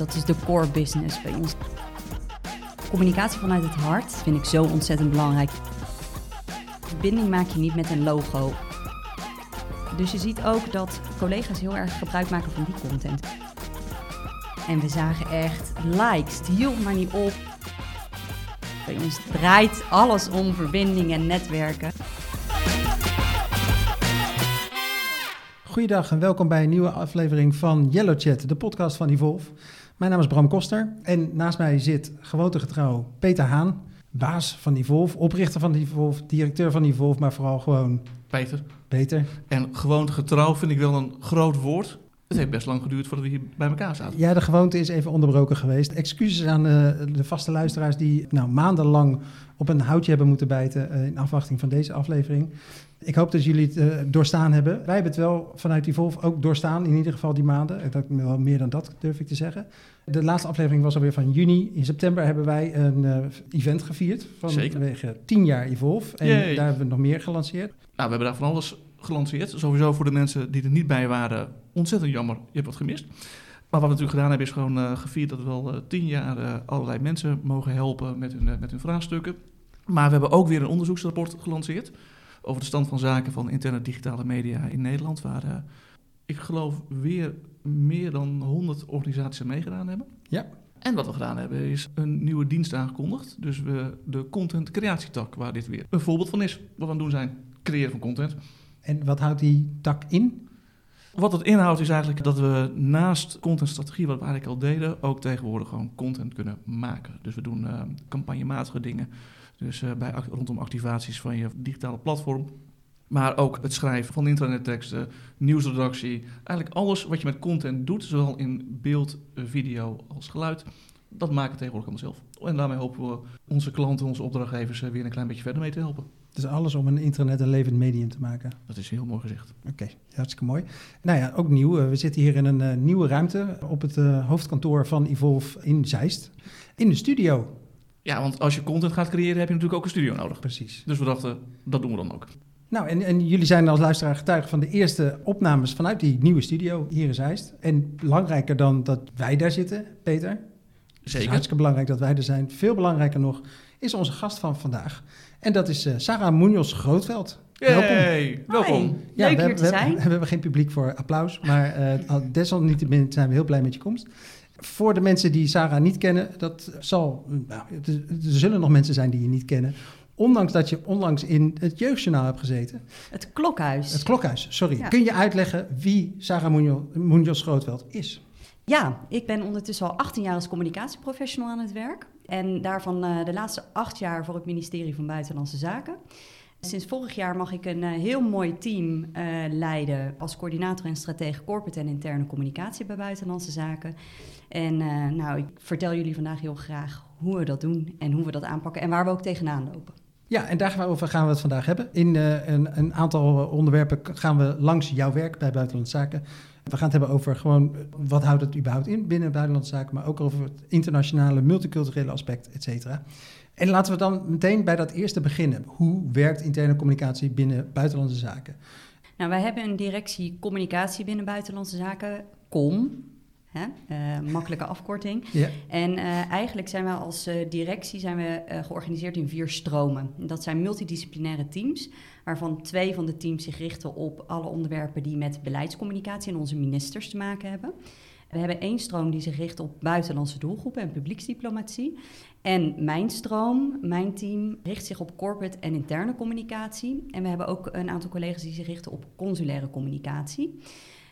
dat is de core business bij ons. Communicatie vanuit het hart vind ik zo ontzettend belangrijk. Binding maak je niet met een logo. Dus je ziet ook dat collega's heel erg gebruik maken van die content. En we zagen echt likes, die hield maar niet op. Bij ons draait alles om verbinding en netwerken. Goeiedag en welkom bij een nieuwe aflevering van Yellow Chat, de podcast van Evolve. Mijn naam is Bram Koster en naast mij zit gewoontegetrouw Peter Haan, baas van Evolve, oprichter van Evolve, directeur van Evolve, maar vooral gewoon Peter. Peter. En gewoontegetrouw vind ik wel een groot woord. Het heeft best lang geduurd voordat we hier bij elkaar zaten. Ja, de gewoonte is even onderbroken geweest. Excuses aan de, de vaste luisteraars die nou, maandenlang op een houtje hebben moeten bijten uh, in afwachting van deze aflevering. Ik hoop dat jullie het uh, doorstaan hebben. Wij hebben het wel vanuit die ook doorstaan, in ieder geval die maanden. Dat, wel meer dan dat durf ik te zeggen. De laatste aflevering was alweer van juni. In september hebben wij een uh, event gevierd vanwege 10 jaar Evolve. En Yay. daar hebben we nog meer gelanceerd. Nou, we hebben daar van alles gelanceerd. Sowieso voor de mensen die er niet bij waren, ontzettend jammer. Je hebt wat gemist. Maar wat we natuurlijk gedaan hebben, is gewoon uh, gevierd dat we wel uh, tien jaar uh, allerlei mensen mogen helpen met hun, met hun vraagstukken. Maar we hebben ook weer een onderzoeksrapport gelanceerd over de stand van zaken van interne digitale media in Nederland, waar ik geloof weer meer dan 100 organisaties meegedaan hebben. Ja. En wat we gedaan hebben is een nieuwe dienst aangekondigd. Dus we de content creatietak, waar dit weer een voorbeeld van is, wat we aan het doen zijn. Creëren van content. En wat houdt die tak in? Wat het inhoudt is eigenlijk dat we naast contentstrategie, wat we eigenlijk al deden, ook tegenwoordig gewoon content kunnen maken. Dus we doen uh, campagnematige dingen. Dus uh, bij, rondom activaties van je digitale platform. Maar ook het schrijven van internetteksten, nieuwsredactie. Eigenlijk alles wat je met content doet, zowel in beeld, video als geluid. Dat maken we tegenwoordig allemaal zelf. En daarmee hopen we onze klanten, onze opdrachtgevers weer een klein beetje verder mee te helpen. Dus alles om een internet een levend medium te maken. Dat is heel mooi gezegd. Oké, okay, hartstikke mooi. Nou ja, ook nieuw. We zitten hier in een nieuwe ruimte op het hoofdkantoor van Evolve in Zeist. In de studio. Ja, want als je content gaat creëren heb je natuurlijk ook een studio nodig. Precies. Dus we dachten, dat doen we dan ook. Nou, en, en jullie zijn als luisteraar getuige van de eerste opnames vanuit die nieuwe studio hier in Zeist. En belangrijker dan dat wij daar zitten, Peter. Zeker. Het is hartstikke belangrijk dat wij er zijn. Veel belangrijker nog is onze gast van vandaag. En dat is uh, Sarah Munoz Grootveld. Hey, welkom. welkom. Ja, Leuk we, hier te we, zijn. We, we, hebben geen publiek voor applaus, maar uh, desalniettemin zijn we heel blij met je komst. Voor de mensen die Sarah niet kennen, dat zal, nou, er zullen nog mensen zijn die je niet kennen. Ondanks dat je onlangs in het jeugdjournaal hebt gezeten. Het klokhuis. Het klokhuis, sorry. Ja. Kun je uitleggen wie Sarah Munoz, Munoz Grootveld is? Ja, ik ben ondertussen al 18 jaar als communicatieprofessional aan het werk. En daarvan uh, de laatste acht jaar voor het ministerie van Buitenlandse Zaken. Sinds vorig jaar mag ik een uh, heel mooi team uh, leiden als coördinator en stratege corporate en interne communicatie bij Buitenlandse Zaken. En nou, ik vertel jullie vandaag heel graag hoe we dat doen en hoe we dat aanpakken en waar we ook tegenaan lopen. Ja, en daarover gaan we het vandaag hebben. In een, een aantal onderwerpen gaan we langs jouw werk bij Buitenlandse Zaken. We gaan het hebben over gewoon wat houdt het überhaupt in binnen buitenlandse zaken, maar ook over het internationale, multiculturele aspect, et cetera. En laten we dan meteen bij dat eerste beginnen. Hoe werkt interne communicatie binnen buitenlandse zaken? Nou, wij hebben een directie communicatie binnen buitenlandse zaken, COM. Hè? Uh, makkelijke afkorting. Ja. En uh, eigenlijk zijn we als uh, directie zijn we, georganiseerd in vier stromen. Dat zijn multidisciplinaire teams, waarvan twee van de teams zich richten op alle onderwerpen die met beleidscommunicatie en onze ministers te maken hebben. We hebben één stroom die zich richt op buitenlandse doelgroepen en publieksdiplomatie. En mijn stroom, mijn team, richt zich op corporate en interne communicatie. En we hebben ook een aantal collega's die zich richten op consulaire communicatie.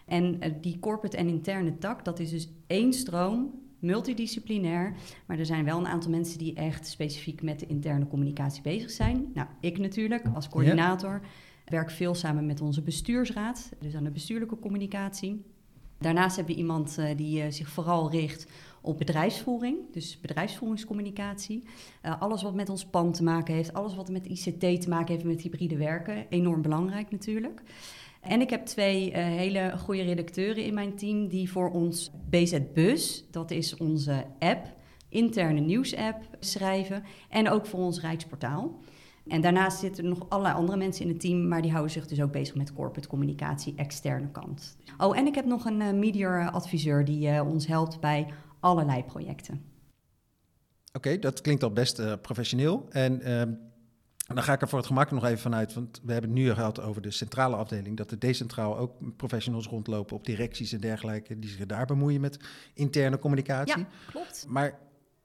En die corporate en interne tak, dat is dus één stroom, multidisciplinair. Maar er zijn wel een aantal mensen die echt specifiek met de interne communicatie bezig zijn. Nou, ik natuurlijk als coördinator. Werk veel samen met onze bestuursraad, dus aan de bestuurlijke communicatie. Daarnaast hebben we iemand uh, die uh, zich vooral richt op bedrijfsvoering, dus bedrijfsvoeringscommunicatie. Uh, alles wat met ons pand te maken heeft, alles wat met ICT te maken heeft met hybride werken, enorm belangrijk natuurlijk. En ik heb twee uh, hele goede redacteuren in mijn team die voor ons BZ Bus, dat is onze app, interne nieuwsapp, schrijven. En ook voor ons Rijksportaal. En daarnaast zitten er nog allerlei andere mensen in het team, maar die houden zich dus ook bezig met corporate communicatie, externe kant. Oh, en ik heb nog een uh, media adviseur die uh, ons helpt bij allerlei projecten. Oké, dat klinkt al best professioneel. En dan ga ik er voor het gemak nog even vanuit, want we hebben het nu gehad over de centrale afdeling, dat er decentraal ook professionals rondlopen op directies en dergelijke, die zich daar bemoeien met interne communicatie. Ja, klopt. Maar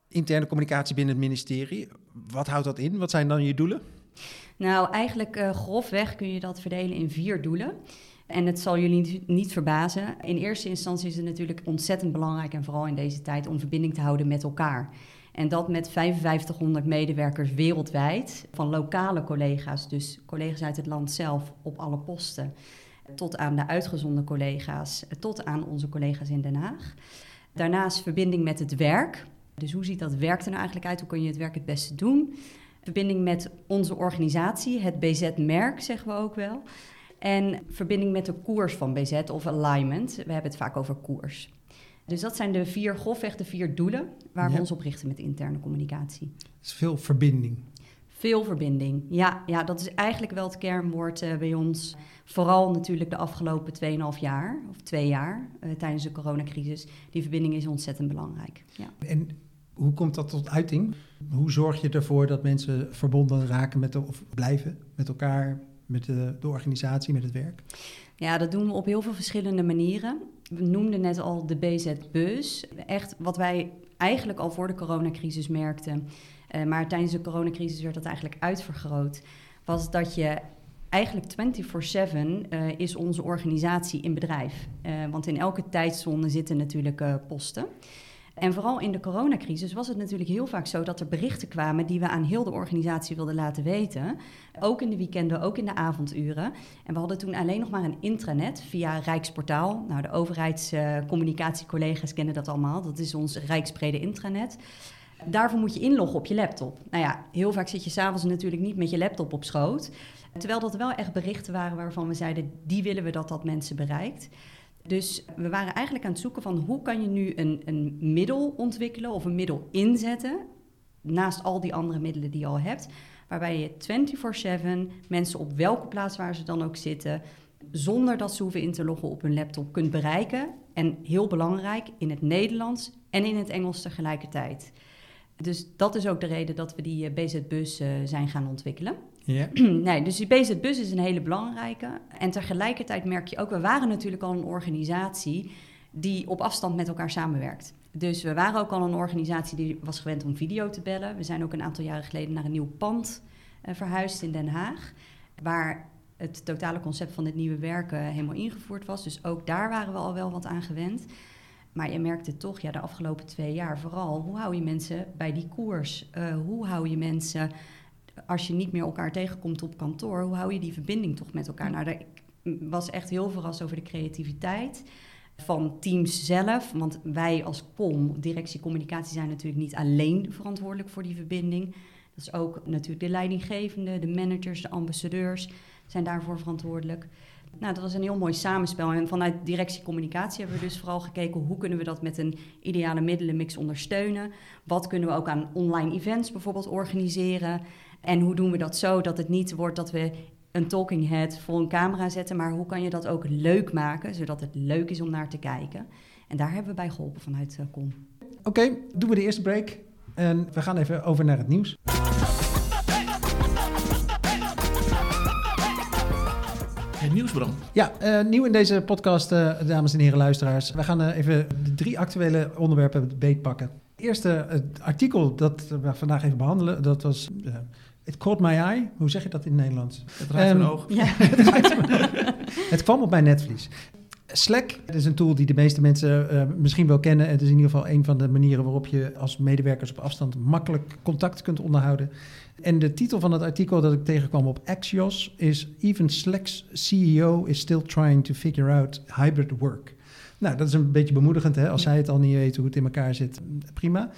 interne communicatie binnen het ministerie, wat houdt dat in? Wat zijn dan je doelen? Nou, eigenlijk uh, grofweg kun je dat verdelen in vier doelen. En het zal jullie niet verbazen. In eerste instantie is het natuurlijk ontzettend belangrijk, en vooral in deze tijd, om verbinding te houden met elkaar. En dat met 5500 medewerkers wereldwijd, van lokale collega's, dus collega's uit het land zelf op alle posten, tot aan de uitgezonden collega's, tot aan onze collega's in Den Haag. Daarnaast verbinding met het werk. Dus hoe ziet dat werk er nou eigenlijk uit? Hoe kun je het werk het beste doen? Verbinding met onze organisatie, het BZ-merk zeggen we ook wel. En verbinding met de koers van BZ of alignment. We hebben het vaak over koers. Dus dat zijn de vier, grofweg de vier doelen waar we ons op richten met interne communicatie. Is veel verbinding. Veel verbinding, ja. Ja, dat is eigenlijk wel het kernwoord uh, bij ons. Vooral natuurlijk de afgelopen 2,5 jaar, of twee jaar, uh, tijdens de coronacrisis. Die verbinding is ontzettend belangrijk. Ja. En hoe komt dat tot uiting? Hoe zorg je ervoor dat mensen verbonden raken met de, of blijven met elkaar, met de, de organisatie, met het werk? Ja, dat doen we op heel veel verschillende manieren. We noemden net al de BZ-bus. Echt wat wij eigenlijk al voor de coronacrisis merkten, uh, maar tijdens de coronacrisis werd dat eigenlijk uitvergroot, was dat je eigenlijk 24/7 uh, is onze organisatie in bedrijf. Uh, want in elke tijdzone zitten natuurlijk posten. En vooral in de coronacrisis was het natuurlijk heel vaak zo dat er berichten kwamen die we aan heel de organisatie wilden laten weten. Ook in de weekenden, ook in de avonduren. En we hadden toen alleen nog maar een intranet via Rijksportaal. Nou, de overheidscommunicatiecollega's kennen dat allemaal. Dat is ons Rijksbrede intranet. Daarvoor moet je inloggen op je laptop. Nou ja, heel vaak zit je s'avonds natuurlijk niet met je laptop op schoot. Terwijl dat wel echt berichten waren waarvan we zeiden, die willen we dat dat mensen bereikt. Dus we waren eigenlijk aan het zoeken van hoe kan je nu een, een middel ontwikkelen of een middel inzetten, naast al die andere middelen die je al hebt, waarbij je 24/7 mensen op welke plaats waar ze dan ook zitten, zonder dat ze hoeven in te loggen op hun laptop, kunt bereiken. En heel belangrijk, in het Nederlands en in het Engels tegelijkertijd. Dus dat is ook de reden dat we die eh, BZ-bus uh, zijn gaan ontwikkelen. Ja. nee, dus die BZ-bus is een hele belangrijke. En tegelijkertijd merk je ook, we waren natuurlijk al een organisatie die op afstand met elkaar samenwerkt. Dus we waren ook al een organisatie die was gewend om video te bellen. We zijn ook een aantal jaren geleden naar een nieuw pand uh, verhuisd in Den Haag, waar het totale concept van dit nieuwe werken helemaal ingevoerd was. Dus ook daar waren we al wel wat aan gewend. Maar je merkte toch, ja, de afgelopen twee jaar vooral, hoe hou je mensen bij die koers? Uh, hoe hou je mensen als je niet meer elkaar tegenkomt op kantoor, hoe hou je die verbinding toch met elkaar? Nou, ik was echt heel verrast over de creativiteit van teams zelf. Want wij als POM, directie communicatie, zijn natuurlijk niet alleen verantwoordelijk voor die verbinding. Dat is ook natuurlijk de leidinggevende, de managers, de ambassadeurs zijn daarvoor verantwoordelijk. Nou, dat was een heel mooi samenspel. En vanuit directie communicatie hebben we dus vooral gekeken hoe kunnen we dat met een ideale middelenmix ondersteunen. Wat kunnen we ook aan online events bijvoorbeeld organiseren. En hoe doen we dat zo dat het niet wordt dat we een talking head voor een camera zetten, maar hoe kan je dat ook leuk maken, zodat het leuk is om naar te kijken. En daar hebben we bij geholpen vanuit Com. Oké, okay, doen we de eerste break en we gaan even over naar het nieuws. Het nieuwsbrand. Ja, uh, nieuw in deze podcast, uh, dames en heren luisteraars. We gaan uh, even de drie actuele onderwerpen beetpakken. Het eerste artikel dat we vandaag even behandelen, dat was It caught my eye. Hoe zeg je dat in het Nederlands? Het raakt um, mijn oog. Ja. het kwam op mijn netvlies. Slack is een tool die de meeste mensen uh, misschien wel kennen. Het is in ieder geval een van de manieren waarop je als medewerkers op afstand makkelijk contact kunt onderhouden. En de titel van het artikel dat ik tegenkwam op Axios is Even Slack's CEO is still trying to figure out hybrid work. Nou, dat is een beetje bemoedigend. Hè? Als zij het al niet weten hoe het in elkaar zit, prima.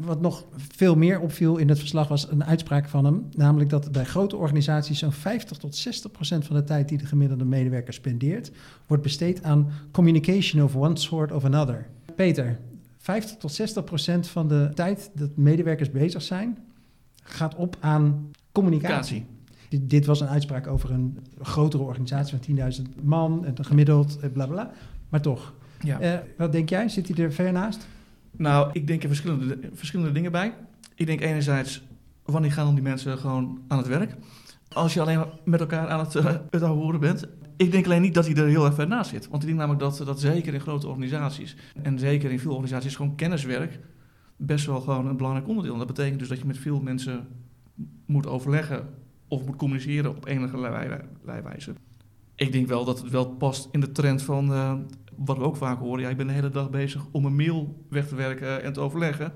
Wat nog veel meer opviel in het verslag was een uitspraak van hem. Namelijk dat bij grote organisaties zo'n 50 tot 60 procent van de tijd die de gemiddelde medewerker spendeert, wordt besteed aan communication of one sort of another. Peter, 50 tot 60 procent van de tijd dat medewerkers bezig zijn, gaat op aan communicatie. Dit, dit, was een uitspraak over een grotere organisatie van 10.000 man, en gemiddeld, bla bla. Maar toch. Ja. Uh, wat denk jij? Zit hij er ver naast? Nou, ik denk er verschillende, verschillende dingen bij. Ik denk enerzijds, wanneer gaan dan die mensen gewoon aan het werk? Als je alleen maar met elkaar aan het, uh, het horen bent. Ik denk alleen niet dat hij er heel erg ver naast zit. Want ik denk namelijk dat, dat zeker in grote organisaties... en zeker in veel organisaties gewoon kenniswerk... best wel gewoon een belangrijk onderdeel. En dat betekent dus dat je met veel mensen moet overleggen... of moet communiceren op enige wijze. Ik denk wel dat het wel past in de trend van... Uh, wat we ook vaak horen, ja, ik ben de hele dag bezig om een mail weg te werken en te overleggen.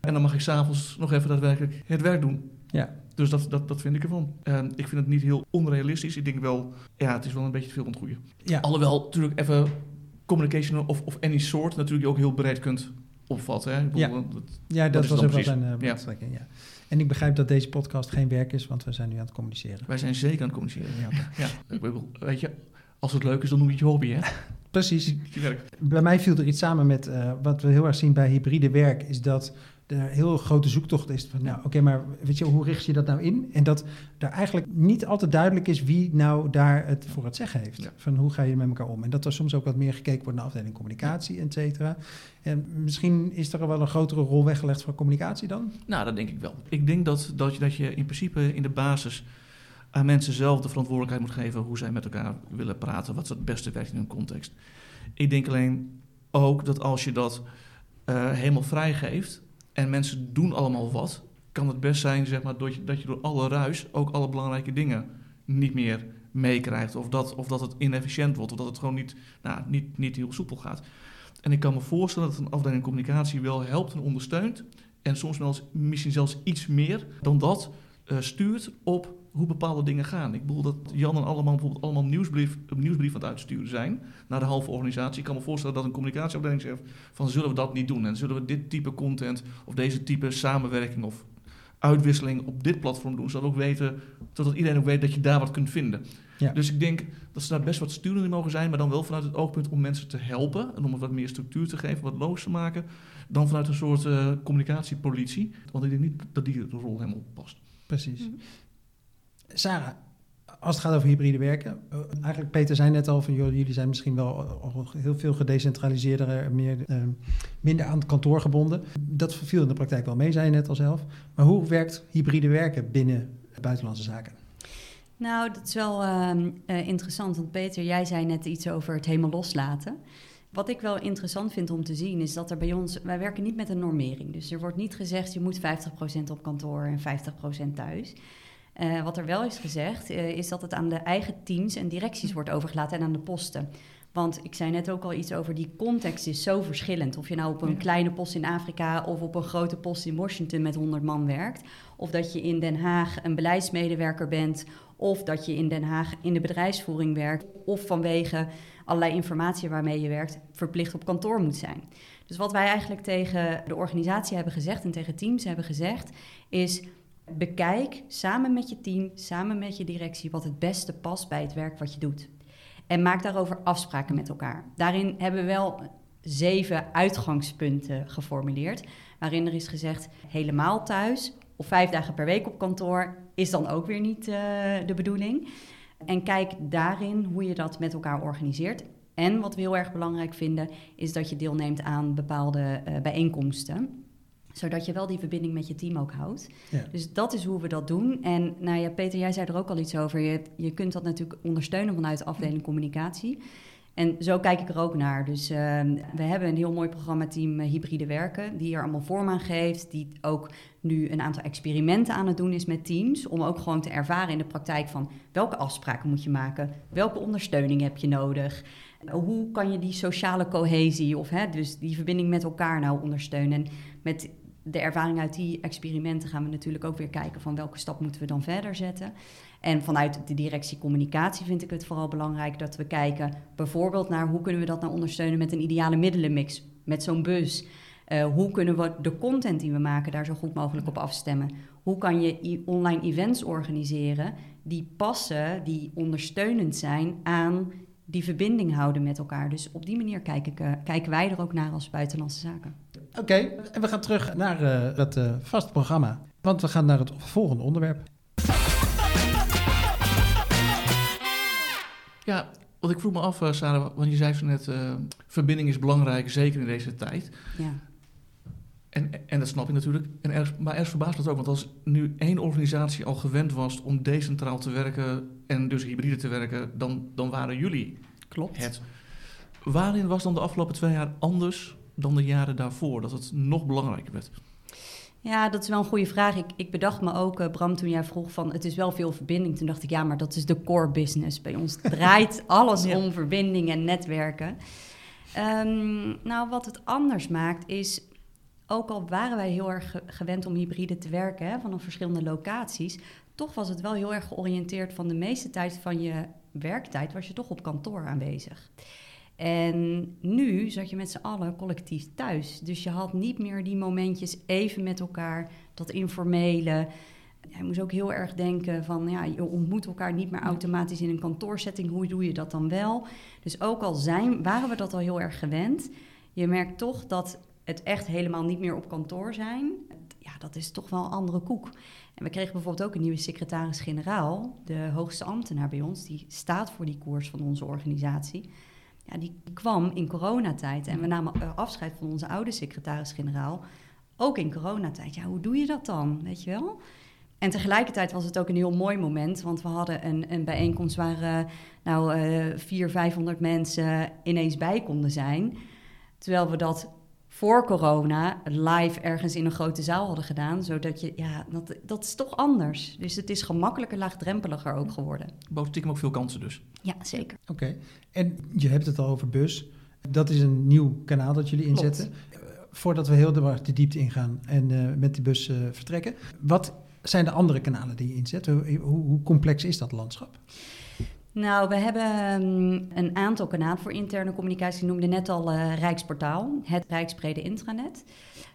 En dan mag ik s'avonds nog even daadwerkelijk het werk doen. Ja. Dus dat, dat, dat vind ik ervan. Uh, ik vind het niet heel onrealistisch. Ik denk wel, ja, het is wel een beetje te veel ontgroeien. Ja. Alhoewel natuurlijk even communication of, of any soort natuurlijk ook heel breed kunt opvatten. Hè? ja. Dat, ja, dat, was ook wel een uh, ja. ja. En ik begrijp dat deze podcast geen werk is, want we zijn nu aan het communiceren. Wij zijn zeker aan het communiceren, ja. ja. Weet je, als het leuk is, dan doe je het je hobby, hè? Precies. Bij mij viel er iets samen met uh, wat we heel erg zien bij hybride werk, is dat er heel grote zoektocht is van, nou oké, maar weet je, hoe richt je dat nou in? En dat er eigenlijk niet altijd duidelijk is wie nou daar het voor het zeggen heeft. Van hoe ga je met elkaar om? En dat er soms ook wat meer gekeken wordt naar afdeling communicatie, et cetera. En misschien is er wel een grotere rol weggelegd voor communicatie dan? Nou, dat denk ik wel. Ik denk dat, dat, je, dat je in principe in de basis aan mensen zelf de verantwoordelijkheid moet geven hoe zij met elkaar willen praten, wat het beste werkt in hun context. Ik denk alleen ook dat als je dat uh, helemaal vrijgeeft en mensen doen allemaal wat, kan het best zijn zeg maar, dat, je, dat je door alle ruis ook alle belangrijke dingen niet meer meekrijgt. Of dat, of dat het inefficiënt wordt, of dat het gewoon niet, nou, niet, niet heel soepel gaat. En ik kan me voorstellen dat een afdeling communicatie wel helpt en ondersteunt. En soms wel misschien zelfs iets meer dan dat uh, stuurt op hoe bepaalde dingen gaan. Ik bedoel dat Jan en allemaal bijvoorbeeld allemaal nieuwsbrief, een nieuwsbrief aan het uitsturen zijn naar de halve organisatie. Ik kan me voorstellen dat een communicatieafdeling zegt van zullen we dat niet doen en zullen we dit type content of deze type samenwerking of uitwisseling op dit platform doen, zodat, ook weten, zodat iedereen ook weet dat je daar wat kunt vinden. Ja. Dus ik denk dat ze daar best wat sturender in mogen zijn, maar dan wel vanuit het oogpunt om mensen te helpen en om het wat meer structuur te geven, wat logisch te maken, dan vanuit een soort uh, communicatiepolitie. Want ik denk niet dat die rol helemaal past. Precies. Mhm. Sarah, als het gaat over hybride werken, uh, eigenlijk Peter zei net al van joh, jullie zijn misschien wel heel veel gedecentraliseerder, meer, uh, minder aan het kantoor gebonden. Dat viel in de praktijk wel mee, zei je net al zelf. Maar hoe werkt hybride werken binnen buitenlandse zaken? Nou, dat is wel uh, interessant, want Peter, jij zei net iets over het helemaal loslaten. Wat ik wel interessant vind om te zien is dat er bij ons, wij werken niet met een normering. Dus er wordt niet gezegd je moet 50% op kantoor en 50% thuis. Uh, wat er wel is gezegd, uh, is dat het aan de eigen teams en directies wordt overgelaten en aan de posten. Want ik zei net ook al iets over die context is zo verschillend. Of je nou op een kleine post in Afrika of op een grote post in Washington met 100 man werkt. Of dat je in Den Haag een beleidsmedewerker bent. Of dat je in Den Haag in de bedrijfsvoering werkt. Of vanwege allerlei informatie waarmee je werkt, verplicht op kantoor moet zijn. Dus wat wij eigenlijk tegen de organisatie hebben gezegd en tegen teams hebben gezegd, is bekijk samen met je team, samen met je directie, wat het beste past bij het werk wat je doet. En maak daarover afspraken met elkaar. Daarin hebben we wel zeven uitgangspunten geformuleerd, waarin er is gezegd helemaal thuis of vijf dagen per week op kantoor is dan ook weer niet uh, de bedoeling. En kijk daarin hoe je dat met elkaar organiseert. En wat we heel erg belangrijk vinden, is dat je deelneemt aan bepaalde uh, bijeenkomsten zodat je wel die verbinding met je team ook houdt. Ja. Dus dat is hoe we dat doen. En nou ja, Peter, jij zei er ook al iets over. Je, je kunt dat natuurlijk ondersteunen vanuit de afdeling communicatie. En zo kijk ik er ook naar. Dus uh, we hebben een heel mooi programma-team uh, Hybride Werken, die er allemaal vorm aan geeft. Die ook nu een aantal experimenten aan het doen is met teams. Om ook gewoon te ervaren in de praktijk van welke afspraken moet je maken, welke ondersteuning heb je nodig. Hoe kan je die sociale cohesie of hè, dus die verbinding met elkaar nou ondersteunen? En met de ervaring uit die experimenten gaan we natuurlijk ook weer kijken van welke stap moeten we dan verder zetten. En vanuit de directie communicatie vind ik het vooral belangrijk dat we kijken bijvoorbeeld naar hoe kunnen we dat nou ondersteunen met een ideale middelenmix, met zo'n bus. Uh, hoe kunnen we de content die we maken daar zo goed mogelijk op afstemmen? Hoe kan je online events organiseren die passen, die ondersteunend zijn aan die verbinding houden met elkaar? Dus op die manier kijk ik, uh, kijken wij er ook naar als buitenlandse zaken. Oké, en we gaan terug naar het uh, vaste programma. Want we gaan naar het volgende onderwerp. Ja, want ik vroeg me af, uh, Sarah, want je zei zo net, verbinding is belangrijk, zeker in deze tijd. Ja. En, en dat snap ik natuurlijk. En ergens, maar ergens verbaast het ook. Want als nu één organisatie al gewend was om decentraal te werken en dus hybride te werken, dan, dan waren jullie Klopt. het. Waarin was dan de afgelopen twee jaar anders dan de jaren daarvoor? Dat het nog belangrijker werd? Ja, dat is wel een goede vraag. Ik, ik bedacht me ook, uh, Bram, toen jij vroeg van het is wel veel verbinding. Toen dacht ik, ja, maar dat is de core business. Bij ons draait alles ja. om verbinding en netwerken. Um, nou, wat het anders maakt is, ook al waren wij heel erg gewend om hybride te werken, hè, vanaf verschillende locaties, toch was het wel heel erg georiënteerd van de meeste tijd van je werktijd was je toch op kantoor aanwezig. En nu zat je met z'n allen collectief thuis. Dus je had niet meer die momentjes even met elkaar, dat informele. Je moest ook heel erg denken van, ja, je ontmoet elkaar niet meer automatisch in een kantoorsetting. Hoe doe je dat dan wel? Dus ook al zijn, waren we dat al heel erg gewend, je merkt toch dat het echt helemaal niet meer op kantoor zijn, ja, dat is toch wel een andere koek. En we kregen bijvoorbeeld ook een nieuwe secretaris-generaal, de hoogste ambtenaar bij ons, die staat voor die koers van onze organisatie. Ja, die kwam in coronatijd en we namen afscheid van onze oude secretaris-generaal, ook in coronatijd. Ja, hoe doe je dat dan, weet je wel? En tegelijkertijd was het ook een heel mooi moment, want we hadden een, een bijeenkomst waar uh, nou uh, 400, 500 mensen ineens bij konden zijn. Terwijl we dat voor corona live ergens in een grote zaal hadden gedaan. Zodat je, ja, dat, dat is toch anders. Dus het is gemakkelijker, laagdrempeliger ook geworden. Bood stiekem ook veel kansen dus. Ja, zeker. Oké, okay. en je hebt het al over bus. Dat is een nieuw kanaal dat jullie inzetten. Klopt. Voordat we heel de diepte ingaan en uh, met de bus uh, vertrekken. Wat zijn de andere kanalen die je inzet? Hoe, hoe complex is dat landschap? Nou, we hebben um, een aantal kanalen voor interne communicatie. Ik noemde net al uh, Rijksportaal, het Rijksbrede intranet.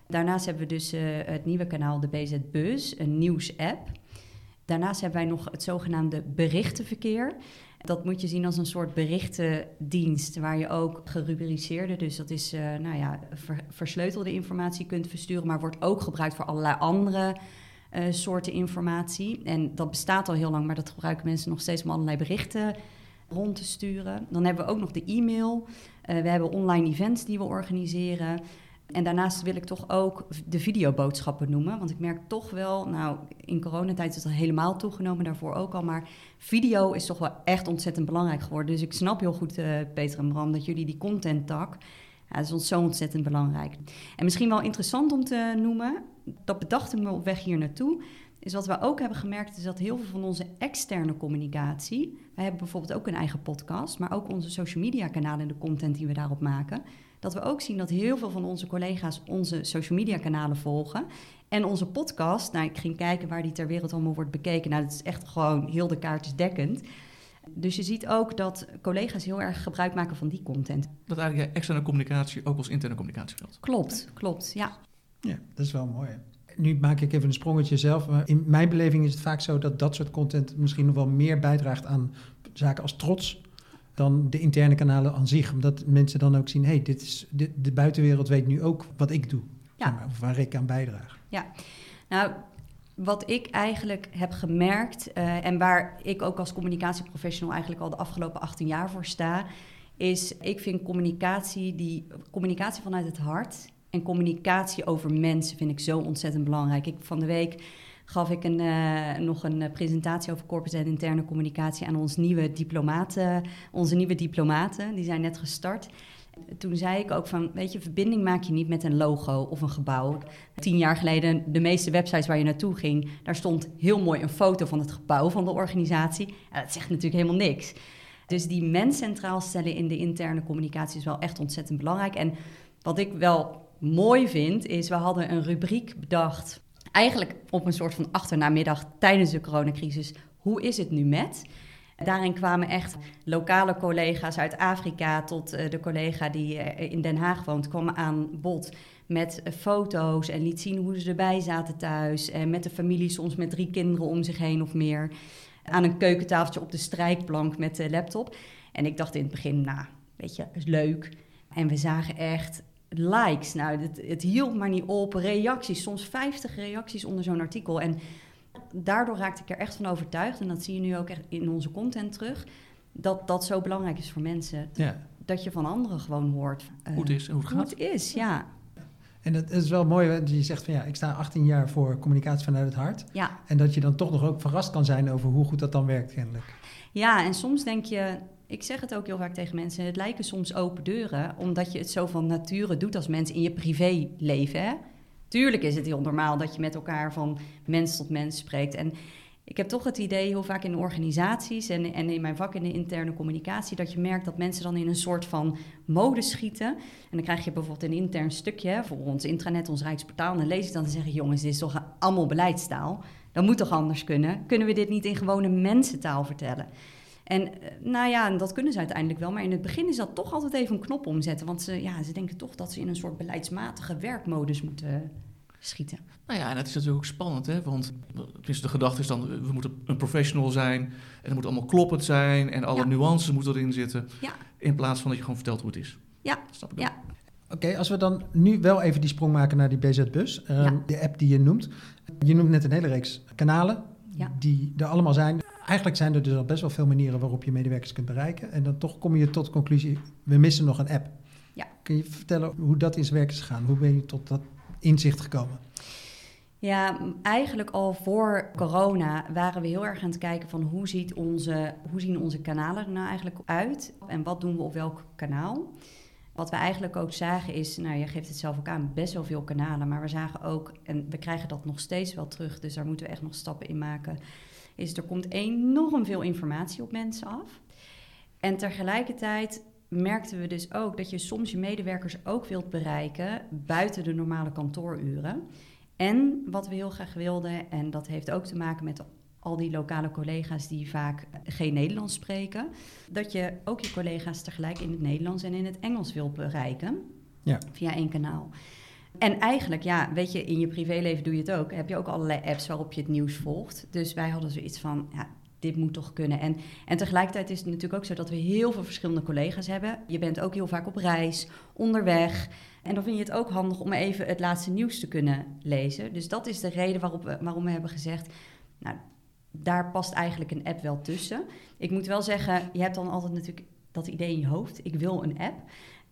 Daarnaast hebben we dus uh, het nieuwe kanaal de BZ Bus, een nieuws-app. Daarnaast hebben wij nog het zogenaamde berichtenverkeer. Dat moet je zien als een soort berichtendienst waar je ook gerubriceerde, dus dat is uh, nou ja, ver, versleutelde informatie kunt versturen, maar wordt ook gebruikt voor allerlei andere uh, soorten informatie. En dat bestaat al heel lang, maar dat gebruiken mensen nog steeds om allerlei berichten rond te sturen. Dan hebben we ook nog de e-mail. Uh, we hebben online events die we organiseren. En daarnaast wil ik toch ook de videoboodschappen noemen. Want ik merk toch wel, nou, in coronatijd is dat helemaal toegenomen, daarvoor ook al. Maar video is toch wel echt ontzettend belangrijk geworden. Dus ik snap heel goed, uh, Peter en Bram, dat jullie die content tak. Ja, dat is ons zo ontzettend belangrijk. En misschien wel interessant om te noemen, dat bedacht ik me op weg hier naartoe, is wat we ook hebben gemerkt, is dat heel veel van onze externe communicatie, wij hebben bijvoorbeeld ook een eigen podcast, maar ook onze social media kanalen en de content die we daarop maken, dat we ook zien dat heel veel van onze collega's onze social media kanalen volgen. En onze podcast, nou ik ging kijken waar die ter wereld allemaal wordt bekeken, nou dat is echt gewoon heel de kaartjes dekkend. Dus je ziet ook dat collega's heel erg gebruik maken van die content. Dat eigenlijk externe communicatie ook als interne communicatie geldt. Klopt, klopt, ja. Ja, dat is wel mooi. Nu maak ik even een sprongetje zelf. Maar in mijn beleving is het vaak zo dat dat soort content misschien nog wel meer bijdraagt aan zaken als trots dan de interne kanalen aan zich. Omdat mensen dan ook zien, hé, hey, dit is de, de buitenwereld weet nu ook wat ik doe. Ja. Zeg maar, of waar ik aan bijdraag. Ja, nou, wat ik eigenlijk heb gemerkt uh, en waar ik ook als communicatieprofessional eigenlijk al de afgelopen 18 jaar voor sta, is ik vind communicatie, die, communicatie vanuit het hart en communicatie over mensen vind ik zo ontzettend belangrijk. Ik, van de week gaf ik een, uh, nog een presentatie over corporate en interne communicatie aan ons nieuwe diplomaten, onze nieuwe diplomaten. Die zijn net gestart. Toen zei ik ook van, weet je, verbinding maak je niet met een logo of een gebouw. Tien jaar geleden, de meeste websites waar je naartoe ging, daar stond heel mooi een foto van het gebouw van de organisatie. Ja, dat zegt natuurlijk helemaal niks. Dus die mens centraal stellen in de interne communicatie is wel echt ontzettend belangrijk. En wat ik wel mooi vind, is we hadden een rubriek bedacht, eigenlijk op een soort van achternamiddag tijdens de coronacrisis. Hoe is het nu met? Daarin kwamen echt lokale collega's uit Afrika tot uh, de collega die uh, in Den Haag woont, kwamen aan bod met foto's en liet zien hoe ze erbij zaten thuis. En met de familie soms met drie kinderen om zich heen of meer. Aan een keukentafeltje op de strijkplank met de laptop. En ik dacht in het begin, nou, weet je, is leuk. En we zagen echt likes. Nou, het, het hield maar niet op. Reacties, soms 50 reacties onder zo'n artikel. En daardoor raakte ik er echt van overtuigd, en dat zie je nu ook echt in onze content terug, dat dat zo belangrijk is voor mensen. Ja. Dat je van anderen gewoon hoort. Uh, hoe het is en hoe het hoe gaat. het is, ja. En het is wel mooi, want je zegt van ja, ik sta 18 jaar voor communicatie vanuit het hart. Ja. En dat je dan toch nog ook verrast kan zijn over hoe goed dat dan werkt, kennelijk. Ja, en soms denk je, ik zeg het ook heel vaak tegen mensen, het lijken soms open deuren, omdat je het zo van nature doet als mens in je privéleven. Hè? Tuurlijk is het heel normaal dat je met elkaar van mens tot mens spreekt. En ik heb toch het idee, heel vaak in organisaties en, en in mijn vak in de interne communicatie, dat je merkt dat mensen dan in een soort van mode schieten. En dan krijg je bijvoorbeeld een intern stukje voor ons intranet, ons Rijksportaal. En dan lees ik dan en zeg ik, jongens, dit is toch allemaal beleidstaal? Dat moet toch anders kunnen? Kunnen we dit niet in gewone mensentaal vertellen? En eh, nou ja, dat kunnen ze uiteindelijk wel. Maar in het begin is dat toch altijd even een knop omzetten. Want ze, ja, ze denken toch dat ze in een soort beleidsmatige werkmodus moeten schieten. Nou ja, en het is natuurlijk ook spannend, hè? want tenminste de gedachte is dan, we moeten een professional zijn en het moet allemaal kloppend zijn en alle Ja. nuances moeten erin zitten, Ja. in plaats van dat je gewoon vertelt hoe het is. Ja. Snap ik Ja. wel. Oké, als we dan nu wel even die sprong maken naar die BZ-bus, ehm, Ja. de app die je noemt. Je noemt net een hele reeks kanalen Ja. die er allemaal zijn. Eigenlijk zijn er dus al best wel veel manieren waarop je medewerkers kunt bereiken. En dan toch kom je tot de conclusie, we missen nog een app. Ja. Kun je vertellen hoe dat in zijn werk is gegaan? Hoe ben je tot dat inzicht gekomen? Ja, eigenlijk al voor corona waren we heel erg aan het kijken van hoe, ziet onze, hoe zien onze kanalen er nou eigenlijk uit en wat doen we op welk kanaal. Wat we eigenlijk ook zagen is, nou je geeft het zelf ook aan, best wel veel kanalen, maar we zagen ook, en we krijgen dat nog steeds wel terug, dus daar moeten we echt nog stappen in maken, is er komt enorm veel informatie op mensen af. En tegelijkertijd merkten we dus ook dat je soms je medewerkers ook wilt bereiken buiten de normale kantooruren. En wat we heel graag wilden, en dat heeft ook te maken met al die lokale collega's die vaak geen Nederlands spreken, dat je ook je collega's tegelijk in het Nederlands en in het Engels wilt bereiken Ja. via één kanaal. En eigenlijk, ja, weet je, in je privéleven doe je het ook. Heb je ook allerlei apps waarop je het nieuws volgt. Dus wij hadden zoiets van, ja, dit moet toch kunnen. En, en tegelijkertijd is het natuurlijk ook zo dat we heel veel verschillende collega's hebben. Je bent ook heel vaak op reis, onderweg. En dan vind je het ook handig om even het laatste nieuws te kunnen lezen. Dus dat is de reden waarop we, waarom we hebben gezegd, nou, daar past eigenlijk een app wel tussen. Ik moet wel zeggen, je hebt dan altijd natuurlijk dat idee in je hoofd. Ik wil een app.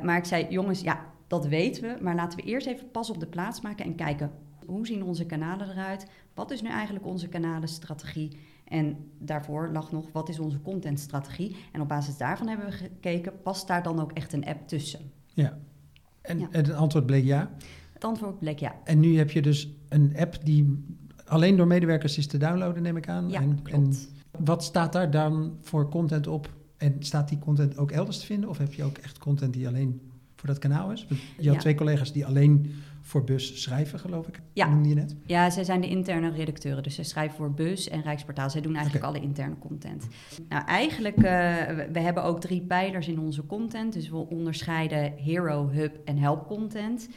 Maar ik zei, jongens, ja, dat weten we. Maar laten we eerst even pas op de plaats maken en kijken... hoe zien onze kanalen eruit? Wat is nu eigenlijk onze kanalenstrategie? En daarvoor lag nog, wat is onze contentstrategie? En op basis daarvan hebben we gekeken, past daar dan ook echt een app tussen? Ja. En, Ja. en het antwoord bleek ja. Het antwoord bleek ja. En nu heb je dus een app die alleen door medewerkers is te downloaden, neem ik aan. Ja, en, klopt. en wat staat daar dan voor content op? En staat die content ook elders te vinden? Of heb je ook echt content die alleen voor dat kanaal is? Je had Ja. twee collega's die alleen voor bus schrijven, geloof ik. Ja. Noemde je net? Ja, zij zijn de interne redacteuren. Dus zij schrijven voor Bus en Rijksportaal. Zij doen eigenlijk alle interne content. Nou, eigenlijk, we, we hebben ook drie pijlers in onze content. Dus we onderscheiden Hero, Hub en Help content.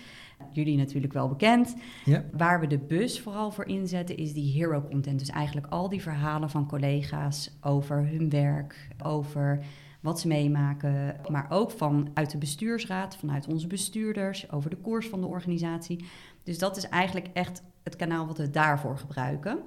Jullie natuurlijk wel bekend. Ja. Waar we de bus vooral voor inzetten is die hero content. Dus eigenlijk al die verhalen van collega's over hun werk, over wat ze meemaken. Maar ook vanuit de bestuursraad, vanuit onze bestuurders, over de koers van de organisatie. Dus dat is eigenlijk echt het kanaal wat we daarvoor gebruiken.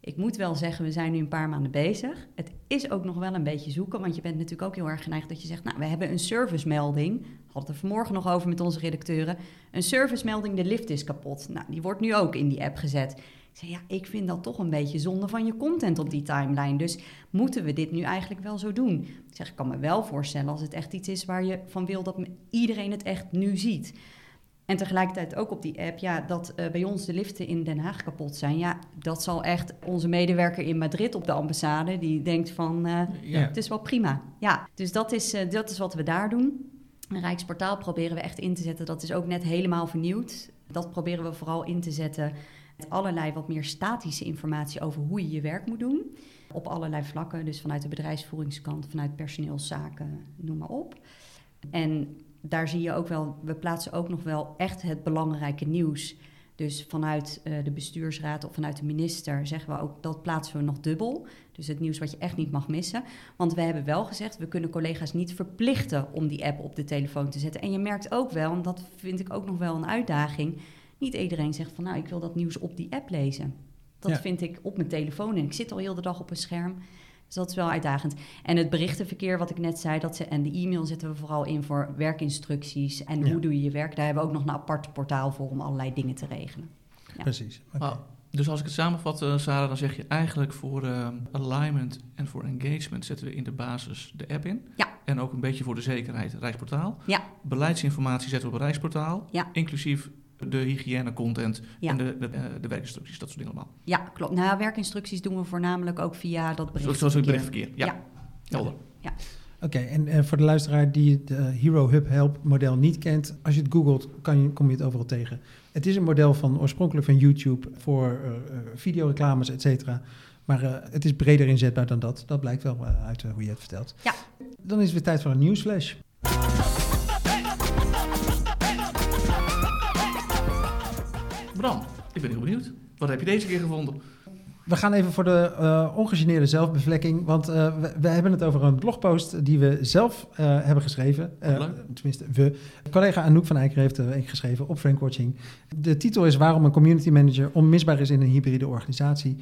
Ik moet wel zeggen, we zijn nu een paar maanden bezig. Het is ook nog wel een beetje zoeken, want je bent natuurlijk ook heel erg geneigd dat je zegt, nou, we hebben een servicemelding. Hadden het er vanmorgen nog over met onze redacteuren. Een servicemelding, de lift is kapot. Nou, die wordt nu ook in die app gezet. Ik zei, ja, ik vind dat toch een beetje zonde van je content op die timeline. Dus moeten we dit nu eigenlijk wel zo doen? Ik zeg, ik kan me wel voorstellen als het echt iets is waar je van wil dat iedereen het echt nu ziet. En tegelijkertijd ook op die app, ja, dat eh, bij ons de liften in Den Haag kapot zijn. Ja, dat zal echt onze medewerker in Madrid op de ambassade, die denkt van, eh, Ja. het is wel prima. Ja, dus dat is, eh, dat is wat we daar doen. Een Rijksportaal proberen we echt in te zetten. Dat is ook net helemaal vernieuwd. Dat proberen we vooral in te zetten met allerlei wat meer statische informatie over hoe je je werk moet doen. Op allerlei vlakken, dus vanuit de bedrijfsvoeringskant, vanuit personeelszaken, noem maar op. En daar zie je ook wel, we plaatsen ook nog wel echt het belangrijke nieuws. Dus vanuit eh, de bestuursraad of vanuit de minister zeggen we ook dat plaatsen we nog dubbel. Dus het nieuws wat je echt niet mag missen. Want we hebben wel gezegd, we kunnen collega's niet verplichten om die app op de telefoon te zetten. En je merkt ook wel, en dat vind ik ook nog wel een uitdaging, niet iedereen zegt van nou ik wil dat nieuws op die app lezen. Dat Ja. vind ik op mijn telefoon en ik zit al heel de dag op een scherm. Dus dat is wel uitdagend. En het berichtenverkeer, wat ik net zei, dat ze, en de e-mail zetten we vooral in voor werkinstructies. En Ja. hoe doe je je werk? Daar hebben we ook nog een apart portaal voor om allerlei dingen te regelen. Ja. Precies. Oké. Nou, dus als ik het samenvat, eh, Sarah, dan zeg je eigenlijk voor eh, alignment en voor engagement zetten we in de basis de app in. Ja. En ook een beetje voor de zekerheid Rijksportaal. Ja. Beleidsinformatie zetten we op Rijksportaal. Ja. Inclusief de hygiëne content Ja. en de, de, eh, de werkinstructies, dat soort dingen allemaal. Ja, klopt. Nou, werkinstructies doen we voornamelijk ook via dat Zoals zoals het berichtverkeer. Ja, Ja. helder. Oké, en eh, voor de luisteraar die het eh, Hero Hub Help model niet kent, als je het googelt, kan je, kom je het overal tegen. Het is een model van oorspronkelijk van YouTube voor eh, eh, videoreclames, et cetera. Maar eh, het is breder inzetbaar dan dat. Dat blijkt wel uit hoe je het vertelt. Ja. Dan is het weer tijd voor een nieuwsflash. Bram, ik ben heel benieuwd. Wat heb je deze keer gevonden? We gaan even voor de eh, ongegeneerde zelfbevlekking. Want eh, we, we hebben het over een blogpost die we zelf eh, hebben geschreven. Leuk. tenminste, we. Collega Anouk van Eycker heeft er een geschreven op Frankwatching. De titel is Waarom een community manager onmisbaar is in een hybride organisatie.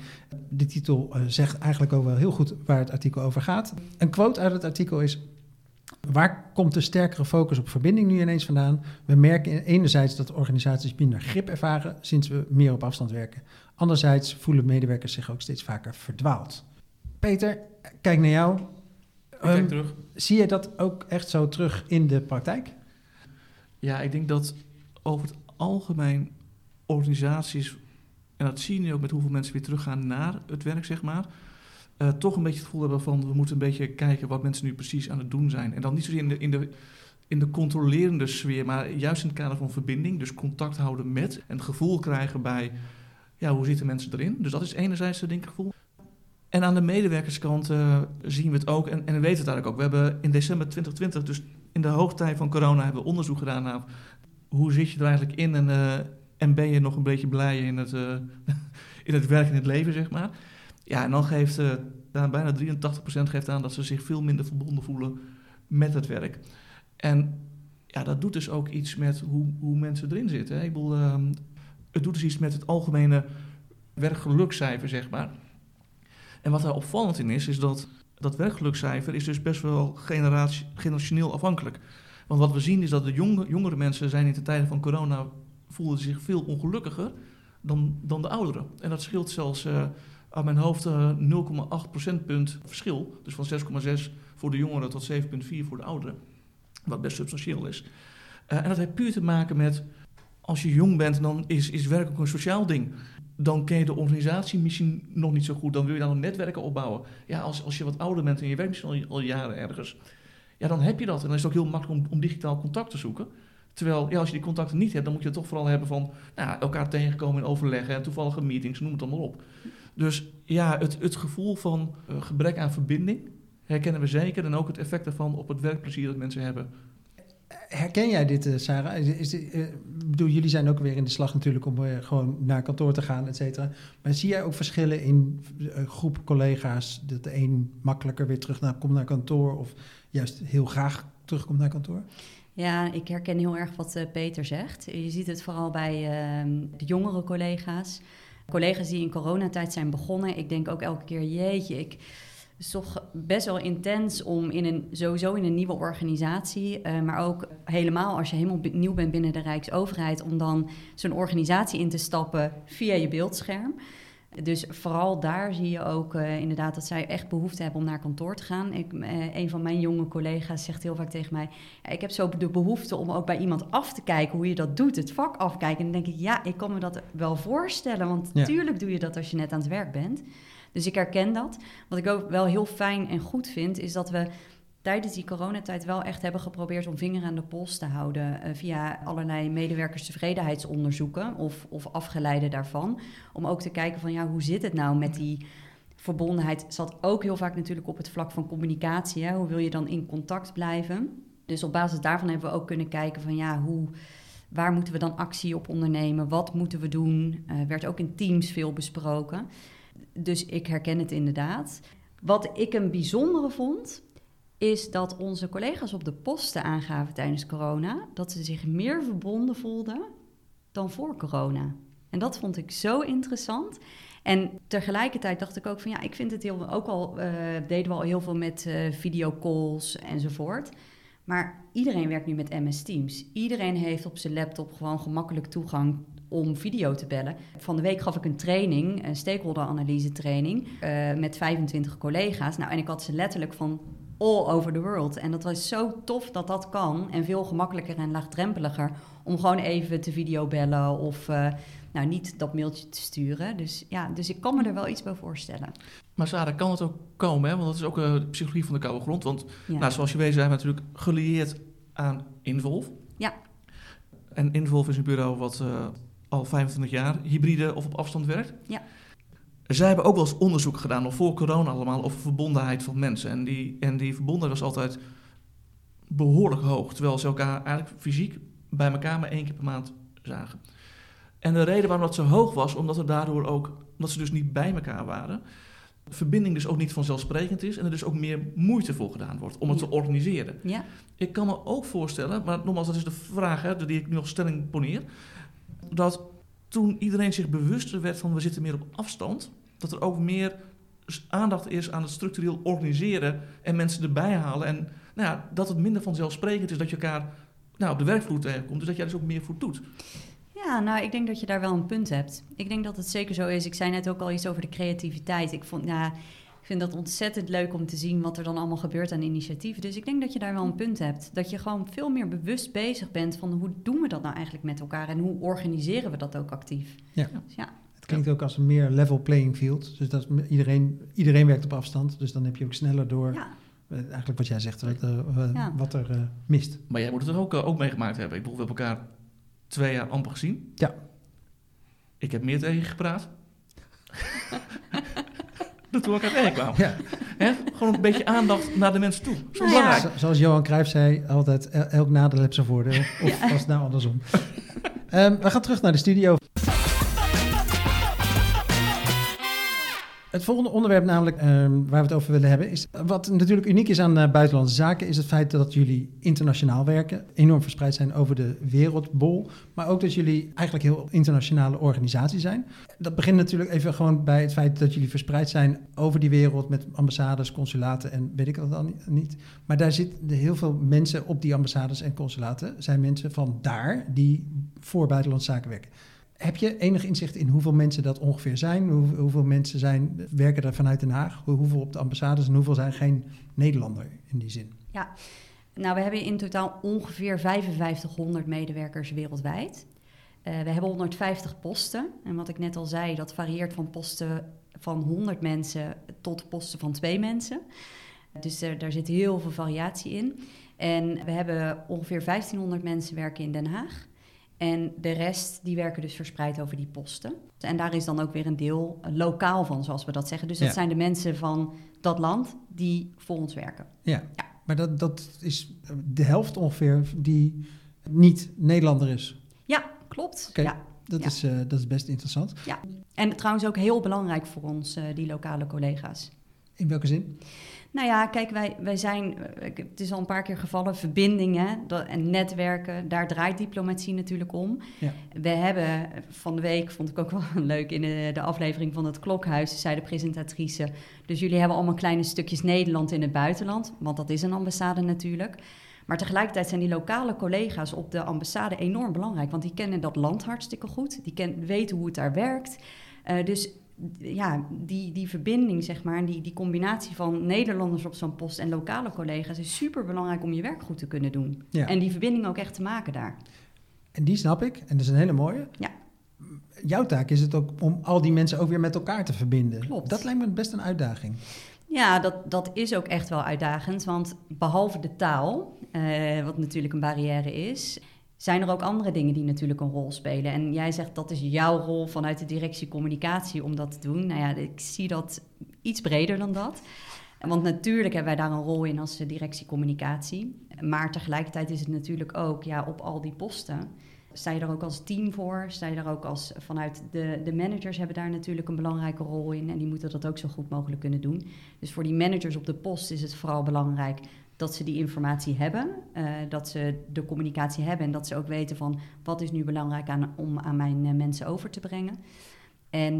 De titel zegt eigenlijk ook wel heel goed waar het artikel over gaat. Een quote uit het artikel is... Waar komt de sterkere focus op verbinding nu ineens vandaan? We merken enerzijds dat organisaties minder grip ervaren sinds we meer op afstand werken. Anderzijds voelen medewerkers zich ook steeds vaker verdwaald. Peter, kijk naar jou. Kijk Ehm, terug. zie je dat ook echt zo terug in de praktijk? Ja, ik denk dat over het algemeen organisaties, en dat zie je nu ook met hoeveel mensen weer teruggaan naar het werk, zeg maar, eh, toch een beetje het gevoel hebben van we moeten een beetje kijken wat mensen nu precies aan het doen zijn. En dan niet zozeer in de, in de, in de controlerende sfeer, maar juist in het kader van verbinding, dus contact houden met en gevoel krijgen bij, ja, hoe zitten mensen erin? Dus dat is enerzijds het gevoel. En aan de medewerkerskant eh, zien we het ook, en, en we weten het eigenlijk ook. We hebben in december 2020, dus in de hoogtij van corona, hebben we onderzoek gedaan naar hoe zit je er eigenlijk in en, eh, en ben je nog een beetje blij in het, in het werk en het leven, zeg maar. Ja, en dan geeft bijna 83% geeft aan dat ze zich veel minder verbonden voelen met het werk. En ja, dat doet dus ook iets met hoe, hoe mensen erin zitten. Hè. Ik bedoel, ehm, het doet dus iets met het algemene werkgelukcijfer, zeg maar. En wat daar opvallend in is, is dat dat werkgelukcijfer is dus best wel generationeel afhankelijk. Want wat we zien is dat de jonge, jongere mensen zijn in de tijden van corona voelden zich veel ongelukkiger dan, dan de ouderen. En dat scheelt zelfs eh, aan mijn hoofd eh, 0,8 procentpunt verschil. Dus van 6,6 voor de jongeren tot 7,4 voor de ouderen. Wat best substantieel is. Eh, en dat heeft puur te maken met, als je jong bent, dan is, is werk ook een sociaal ding. Dan ken je de organisatie misschien nog niet zo goed. Dan wil je dan een netwerken opbouwen. Ja, als, als je wat ouder bent en je werkt misschien al, al jaren ergens. Ja, dan heb je dat. En dan is het ook heel makkelijk om, digitaal contact te zoeken. Terwijl, ja, als je die contacten niet hebt, dan moet je het toch vooral hebben van nou, elkaar tegenkomen in overleggen en toevallige meetings, noem het allemaal op. Dus ja, het, het gevoel van eh, gebrek aan verbinding herkennen we zeker. En ook het effect daarvan op het werkplezier dat mensen hebben. Herken jij dit, eh, Sarah? Is, dit, eh, ik bedoel, jullie zijn ook weer in de slag natuurlijk om gewoon naar kantoor te gaan, et cetera. Maar zie jij ook verschillen in groep collega's? Dat de een makkelijker weer terug naar, komt naar kantoor of juist heel graag terugkomt naar kantoor? Ja, ik herken heel erg wat Peter zegt. Je ziet het vooral bij ehm, de jongere collega's. Collega's die in coronatijd zijn begonnen. Ik denk ook elke keer, jeetje, ik... Is toch best wel intens om in een, sowieso in een nieuwe organisatie, eh, maar ook helemaal als je helemaal nieuw bent binnen de Rijksoverheid, om dan zo'n organisatie in te stappen via je beeldscherm. Dus vooral daar zie je ook eh, inderdaad dat zij echt behoefte hebben om naar kantoor te gaan. Ik, eh, een van mijn jonge collega's zegt heel vaak tegen mij: Ik heb zo de behoefte om ook bij iemand af te kijken hoe je dat doet, het vak afkijken. En dan denk ik: Ja, ik kan me dat wel voorstellen, want Ja. natuurlijk doe je dat als je net aan het werk bent. Dus ik herken dat. Wat ik ook wel heel fijn en goed vind, is dat we tijdens die coronatijd wel echt hebben geprobeerd om vinger aan de pols te houden eh, via allerlei medewerkerstevredenheidsonderzoeken of, of afgeleiden daarvan. Om ook te kijken van ja, hoe zit het nou met die verbondenheid? Zat ook heel vaak natuurlijk op het vlak van communicatie. Hè? Hoe wil je dan in contact blijven? Dus op basis daarvan hebben we ook kunnen kijken van ja, hoe, waar moeten we dan actie op ondernemen? Wat moeten we doen? Eh, werd ook in teams veel besproken. Dus ik herken het inderdaad. Wat ik een bijzondere vond, is dat onze collega's op de posten aangaven tijdens corona dat ze zich meer verbonden voelden dan voor corona. En dat vond ik zo interessant. En tegelijkertijd dacht ik ook van ja, ik vind het heel, ook al uh, deden we al heel veel met uh, videocalls enzovoort. Maar iedereen werkt nu met MS Teams. Iedereen heeft op zijn laptop gewoon gemakkelijk toegang om video te bellen. Van de week gaf ik een training, een stakeholder-analyse training, uh, met 25 collega's. Nou, en ik had ze letterlijk van all over the world. En dat was zo tof dat dat kan. En veel gemakkelijker en laagdrempeliger om gewoon even te videobellen of uh, nou, niet dat mailtje te sturen. Dus ja, dus ik kan me er wel iets bij voorstellen. Maar Sarah, kan het ook komen? Hè? Want dat is ook uh, de psychologie van de koude grond. Want ja. nou, zoals je weet zijn we natuurlijk gelieerd aan Involve. Ja. En Involve is een bureau wat uh, al 25 jaar hybride of op afstand werkt. Ja. Zij hebben ook wel eens onderzoek gedaan, nog voor corona allemaal, over verbondenheid van mensen. En die, en die verbondenheid was altijd behoorlijk hoog. Terwijl ze elkaar eigenlijk fysiek bij elkaar maar één keer per maand zagen. En de reden waarom dat zo hoog was, omdat er daardoor ook, omdat ze dus niet bij elkaar waren, verbinding dus ook niet vanzelfsprekend is en er dus ook meer moeite voor gedaan wordt om het te organiseren. Ja. Ik kan me ook voorstellen, maar nogmaals, dat is de vraag hè, die ik nu als stelling poneer, dat toen iedereen zich bewuster werd van we zitten meer op afstand, dat er ook meer aandacht is aan het structureel organiseren en mensen erbij halen. En nou ja, dat het minder vanzelfsprekend is dat je elkaar nou, op de werkvloer tegenkomt. Dus dat jij dus ook meer voor doet. Ja, nou, ik denk dat je daar wel een punt hebt. Ik denk dat het zeker zo is. Ik zei net ook al iets over de creativiteit. Ik vond, ik vind dat ontzettend leuk om te zien wat er dan allemaal gebeurt aan initiatieven. Dus ik denk dat je daar wel een punt hebt. Dat je gewoon veel meer bewust bezig bent van hoe doen we dat nou eigenlijk met elkaar en hoe organiseren we dat ook actief. Ja. Dus ja. Het klinkt ook als een meer level playing field. Dus dat iedereen, iedereen werkt op afstand. Dus dan heb je ook sneller door. Ja. Uh, eigenlijk wat jij zegt, wat, uh, ja. wat er uh, mist. Maar jij moet het er ook, ook meegemaakt hebben. Ik bedoel, we hebben elkaar twee jaar amper gezien. Ja. Ik heb meer tegen je gepraat. dat toen we elkaar tegenkwamen. Ja. He? Gewoon een beetje aandacht naar de mensen toe. Zo nou belangrijk. Ja. Zoals Johan Cruijff zei, altijd elk nadeel heeft zijn voordeel. Of ja. was het nou andersom. um, we gaan terug naar de studio. Het volgende onderwerp, namelijk um, waar we het over willen hebben, is wat natuurlijk uniek is aan uh, buitenlandse zaken, is het feit dat jullie internationaal werken, enorm verspreid zijn over de wereldbol, maar ook dat jullie eigenlijk heel internationale organisatie zijn. Dat begint natuurlijk even gewoon bij het feit dat jullie verspreid zijn over die wereld met ambassades, consulaten en weet ik dat dan niet. Maar daar zitten heel veel mensen op die ambassades en consulaten, zijn mensen van daar die voor buitenlandse zaken werken. Heb je enig inzicht in hoeveel mensen dat ongeveer zijn? Hoe, hoeveel mensen zijn, werken er vanuit Den Haag? Hoeveel op de ambassades en hoeveel zijn geen Nederlander in die zin? Ja, nou we hebben in totaal ongeveer 5500 medewerkers wereldwijd. Uh, we hebben 150 posten. En wat ik net al zei, dat varieert van posten van 100 mensen tot posten van 2 mensen. Dus er, daar zit heel veel variatie in. En we hebben ongeveer 1500 mensen werken in Den Haag. En de rest, die werken dus verspreid over die posten. En daar is dan ook weer een deel lokaal van, zoals we dat zeggen. Dus dat zijn de mensen van dat land die voor ons werken. Ja, ja. maar dat, dat is de helft ongeveer die niet Nederlander is. Ja, klopt. Okay. Ja. Dat, Is, uh, dat is best interessant. Ja, en trouwens ook heel belangrijk voor ons, uh, die lokale collega's. In welke zin? Nou ja, kijk, wij, wij zijn, eh, het is al een paar keer gevallen, verbindingen en netwerken, daar draait diplomatie natuurlijk om. Ja. We hebben van de week, vond ik ook wel leuk, in de, de aflevering van het Klokhuis, zei de presentatrice, dus jullie hebben allemaal kleine stukjes Nederland in het buitenland, want dat is een ambassade natuurlijk. Maar tegelijkertijd zijn die lokale collega's op de ambassade enorm belangrijk, want die kennen dat land hartstikke goed, die ken, weten hoe het daar werkt. Uh, dus ja, die, die verbinding, zeg maar, die, die combinatie van Nederlanders op zo'n post en lokale collega's is super belangrijk om je werk goed te kunnen doen. Ja. En die verbinding ook echt te maken daar. En die snap ik, en dat is een hele mooie. Ja. Jouw taak is het ook om al die mensen ook weer met elkaar te verbinden. Klopt. Dat lijkt me best een uitdaging. Ja, dat, dat is ook echt wel uitdagend. Want behalve de taal, uh, wat natuurlijk een barrière is, zijn er ook andere dingen die natuurlijk een rol spelen. En jij zegt dat is jouw rol vanuit de directie communicatie om dat te doen. Nou ja, ik zie dat iets breder dan dat. Want natuurlijk hebben wij daar een rol in als directie communicatie. Maar tegelijkertijd is het natuurlijk ook ja, op al die posten. Sta je er ook als team voor? Sta je er ook als vanuit de, de managers hebben daar natuurlijk een belangrijke rol in. En die moeten dat ook zo goed mogelijk kunnen doen. Dus voor die managers op de post is het vooral belangrijk dat ze die informatie hebben, uh, dat ze de communicatie hebben en dat ze ook weten van wat is nu belangrijk aan, om aan mijn uh, mensen over te brengen. En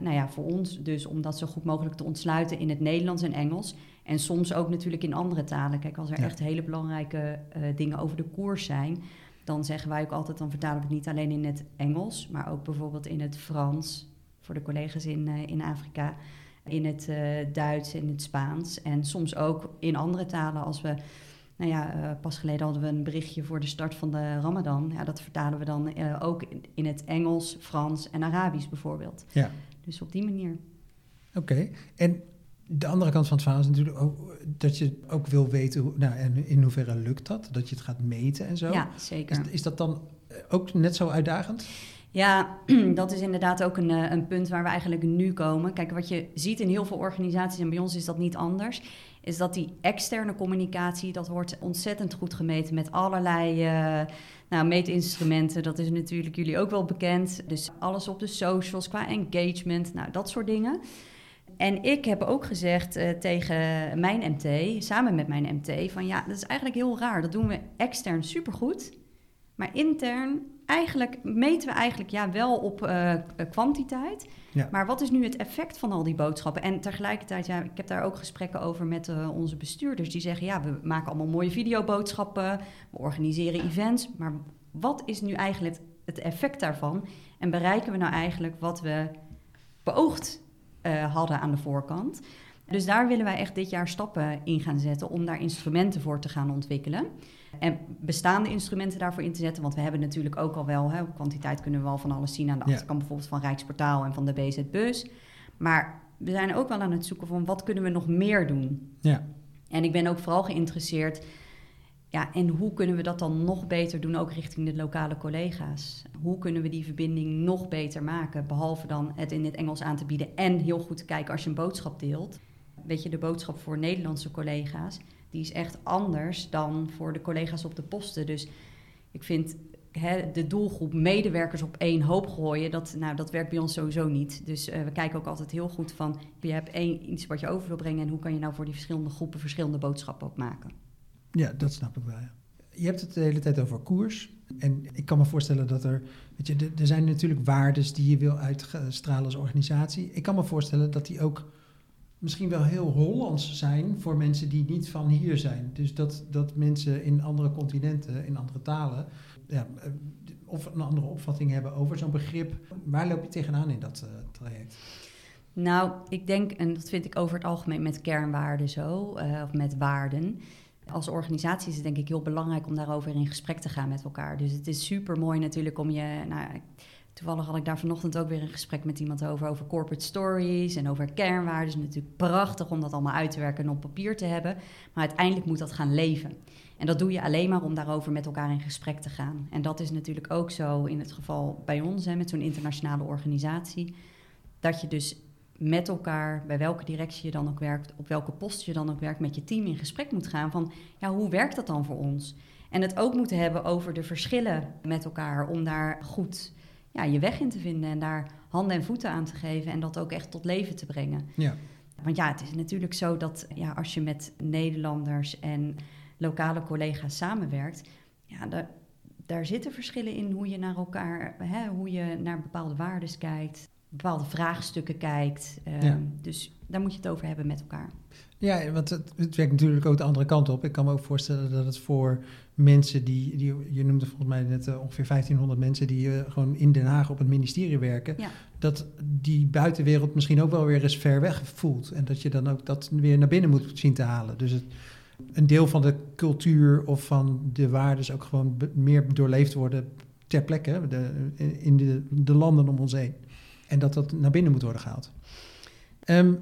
nou ja, voor ons dus om dat zo goed mogelijk te ontsluiten in het Nederlands en Engels. En soms ook natuurlijk in andere talen. Kijk, als er echt hele belangrijke dingen over de koers zijn, dan zeggen wij ook altijd, dan vertalen we het niet alleen in het Engels, maar ook bijvoorbeeld in het Frans, voor de collega's in, in Afrika in het uh, Duits en het Spaans. En soms ook in andere talen. Als we, nou ja, uh, pas geleden hadden we een berichtje voor de start van de Ramadan. Ja, dat vertalen we dan uh, ook in, in, het Engels, Frans en Arabisch bijvoorbeeld. Ja. Dus op die manier. Oké. En de andere kant van het verhaal is natuurlijk ook dat je ook wil weten, hoe, nou, en in hoeverre lukt dat? Dat je het gaat meten en zo. Ja, zeker. Is, is dat dan ook net zo uitdagend? Ja, dat is inderdaad ook een, eh, een punt waar we eigenlijk nu komen. Kijk, wat je ziet in heel veel organisaties, en bij ons is dat niet anders, is dat die externe communicatie, dat wordt ontzettend goed gemeten met allerlei uh, nou, meetinstrumenten. Dat is natuurlijk jullie ook wel bekend. Dus alles op de socials, qua engagement, nou, dat soort dingen. En ik heb ook gezegd uh, tegen mijn MT, samen met mijn MT, van ja, dat is eigenlijk heel raar. Dat doen we extern supergoed, maar intern eigenlijk meten we eigenlijk ja, wel op uh, kwantiteit. Ja. Maar wat is nu het effect van al die boodschappen? En tegelijkertijd, ja, ik heb daar ook gesprekken over met uh, onze bestuurders. Die zeggen, ja, we maken allemaal mooie videoboodschappen. We organiseren events. Maar wat is nu eigenlijk het effect daarvan? En bereiken we nou eigenlijk wat we beoogd uh, hadden aan de voorkant? Dus daar willen wij echt dit jaar stappen in gaan zetten om daar instrumenten voor te gaan ontwikkelen. En bestaande instrumenten daarvoor in te zetten. Want we hebben natuurlijk ook al wel, hè, op kwantiteit kunnen we wel van alles zien aan de achterkant, bijvoorbeeld van Rijksportaal en van de BZ-bus. Maar we zijn ook wel aan het zoeken van wat kunnen we nog meer doen. Ja. En ik ben ook vooral geïnteresseerd. Ja, en hoe kunnen we dat dan nog beter doen, ook richting de lokale collega's? Hoe kunnen we die verbinding nog beter maken? Behalve dan het in het Engels aan te bieden en heel goed te kijken als je een boodschap deelt. Weet je, de boodschap voor Nederlandse collega's die is echt anders dan voor de collega's op de posten. Dus ik vind hè, de doelgroep medewerkers op één hoop gooien, dat, nou, dat werkt bij ons sowieso niet. Dus uh, we kijken ook altijd heel goed van, je hebt één, iets wat je over wil brengen en hoe kan je nou voor die verschillende groepen verschillende boodschappen ook maken. Ja, dat snap ik wel. Ja. Je hebt het de hele tijd over koers. En ik kan me voorstellen dat er, weet je, er zijn natuurlijk waardes die je wil uitstralen als organisatie. Ik kan me voorstellen dat die ook misschien wel heel Hollands zijn voor mensen die niet van hier zijn. Dus dat, dat mensen in andere continenten, in andere talen, ja, eh, of een andere opvatting hebben over zo'n begrip. Waar loop je tegenaan in dat uh, traject? Nou, ik denk, en dat vind ik over het algemeen met kernwaarden zo, uh, of met waarden. Als organisatie is het denk ik heel belangrijk om daarover in gesprek te gaan met elkaar. Dus het is super mooi natuurlijk om je. Nou, Toevallig had ik daar vanochtend ook weer een gesprek met iemand over, over corporate stories en over kernwaarden. Het is natuurlijk prachtig om dat allemaal uit te werken en op papier te hebben. Maar uiteindelijk moet dat gaan leven. En dat doe je alleen maar om daarover met elkaar in gesprek te gaan. En dat is natuurlijk ook zo in het geval bij ons, hè, met zo'n internationale organisatie. Dat je dus met elkaar, bij welke directie je dan ook werkt, op welke post je dan ook werkt, met je team in gesprek moet gaan van, ja, hoe werkt dat dan voor ons? En het ook moeten hebben over de verschillen met elkaar, om daar goed ja, je weg in te vinden en daar handen en voeten aan te geven en dat ook echt tot leven te brengen. Ja. Want ja, het is natuurlijk zo dat ja, als je met Nederlanders en lokale collega's samenwerkt, ja, daar, daar zitten verschillen in hoe je naar elkaar, hè, hoe je naar bepaalde waarden kijkt, bepaalde vraagstukken kijkt. Uh, Dus daar moet je het over hebben met elkaar. Ja, want het, het, werkt natuurlijk ook de andere kant op. Ik kan me ook voorstellen dat het voor mensen die, die je noemde volgens mij net uh, ongeveer 1500 mensen die uh, gewoon in Den Haag op het ministerie werken, dat die buitenwereld misschien ook wel weer eens ver weg voelt. En dat je dan ook dat weer naar binnen moet zien te halen. Dus het, een deel van de cultuur of van de waarden ook gewoon meer doorleefd worden ter plekke, de, in de, de landen om ons heen. En dat dat naar binnen moet worden gehaald. Um,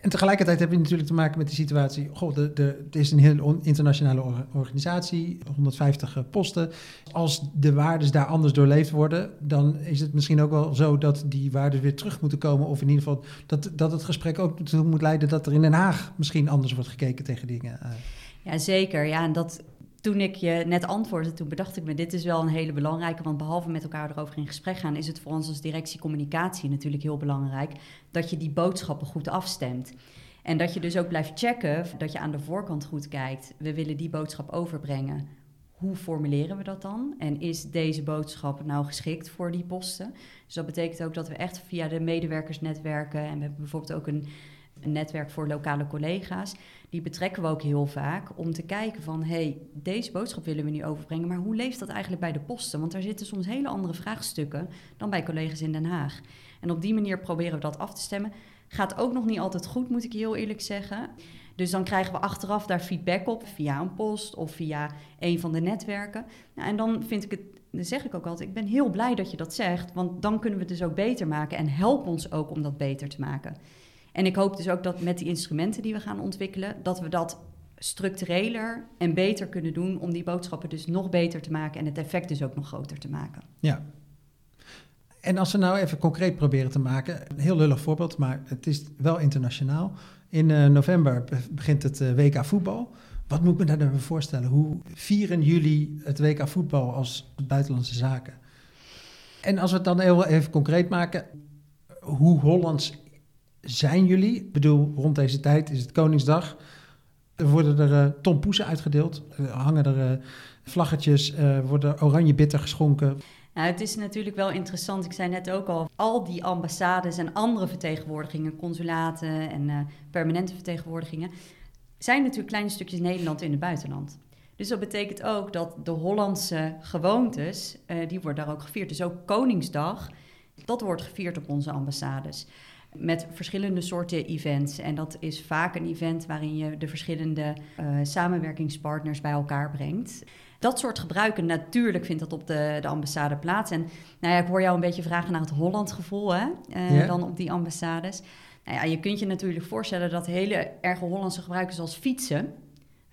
en tegelijkertijd heb je natuurlijk te maken met de situatie. Goh, de, de, het is een heel internationale organisatie, 150 eh, posten. Als de waarden daar anders doorleefd worden, dan is het misschien ook wel zo dat die waarden weer terug moeten komen. Of in ieder geval dat, dat het gesprek ook toe moet leiden dat er in Den Haag misschien anders wordt gekeken tegen dingen. Eh. Ja, zeker. Ja, en dat, toen ik je net antwoordde, toen bedacht ik me, dit is wel een hele belangrijke, want behalve met elkaar erover in gesprek gaan, is het voor ons als directie communicatie natuurlijk heel belangrijk dat je die boodschappen goed afstemt. En dat je dus ook blijft checken dat je aan de voorkant goed kijkt. We willen die boodschap overbrengen. hoe formuleren we dat dan? En is deze boodschap nou geschikt voor die posten? Dus dat betekent ook dat we echt via de medewerkersnetwerken... en we hebben bijvoorbeeld ook een, een netwerk voor lokale collega's... die betrekken we ook heel vaak om te kijken van... hey, deze boodschap willen we nu overbrengen... maar hoe leeft dat eigenlijk bij de posten? Want daar zitten soms hele andere vraagstukken... dan bij collega's in Den Haag. En op die manier proberen we dat af te stemmen. Gaat ook nog niet altijd goed, moet ik heel eerlijk zeggen... Dus dan krijgen we achteraf daar feedback op via een post of via een van de netwerken. Nou, en dan vind ik het, dan zeg ik ook altijd, ik ben heel blij dat je dat zegt, want dan kunnen we het dus ook beter maken en help ons ook om dat beter te maken. En ik hoop dus ook dat met die instrumenten die we gaan ontwikkelen, dat we dat structureler en beter kunnen doen om die boodschappen dus nog beter te maken en het effect dus ook nog groter te maken. Ja. En als we nou even concreet proberen te maken, een heel lullig voorbeeld, maar het is wel internationaal. In uh, november begint het uh, WK voetbal. Wat moet ik me dan voorstellen? Hoe vieren jullie het WK voetbal als buitenlandse zaken? En als we het dan heel even concreet maken, hoe Hollands zijn jullie? Ik bedoel, rond deze tijd is het Koningsdag. Er worden er uh, uitgedeeld, er hangen er vlaggetjes, worden oranje bitter geschonken. Nou, het is natuurlijk wel interessant. Ik zei net ook al, al die ambassades en andere vertegenwoordigingen, consulaten en uh, permanente vertegenwoordigingen, zijn natuurlijk kleine stukjes Nederland in het buitenland. Dus dat betekent ook dat de Hollandse gewoontes, uh, die worden daar ook gevierd. Dus ook Koningsdag, dat wordt gevierd op onze ambassades. Met verschillende soorten events. En dat is vaak een event waarin je de verschillende uh, samenwerkingspartners bij elkaar brengt dat soort gebruiken, natuurlijk vindt dat op de, de ambassade plaats. En nou ja, ik hoor jou een beetje vragen naar het Holland gevoel, hè? Uh, Dan op die ambassades. Nou ja, je kunt je natuurlijk voorstellen dat hele erge Hollandse gebruiken zoals fietsen...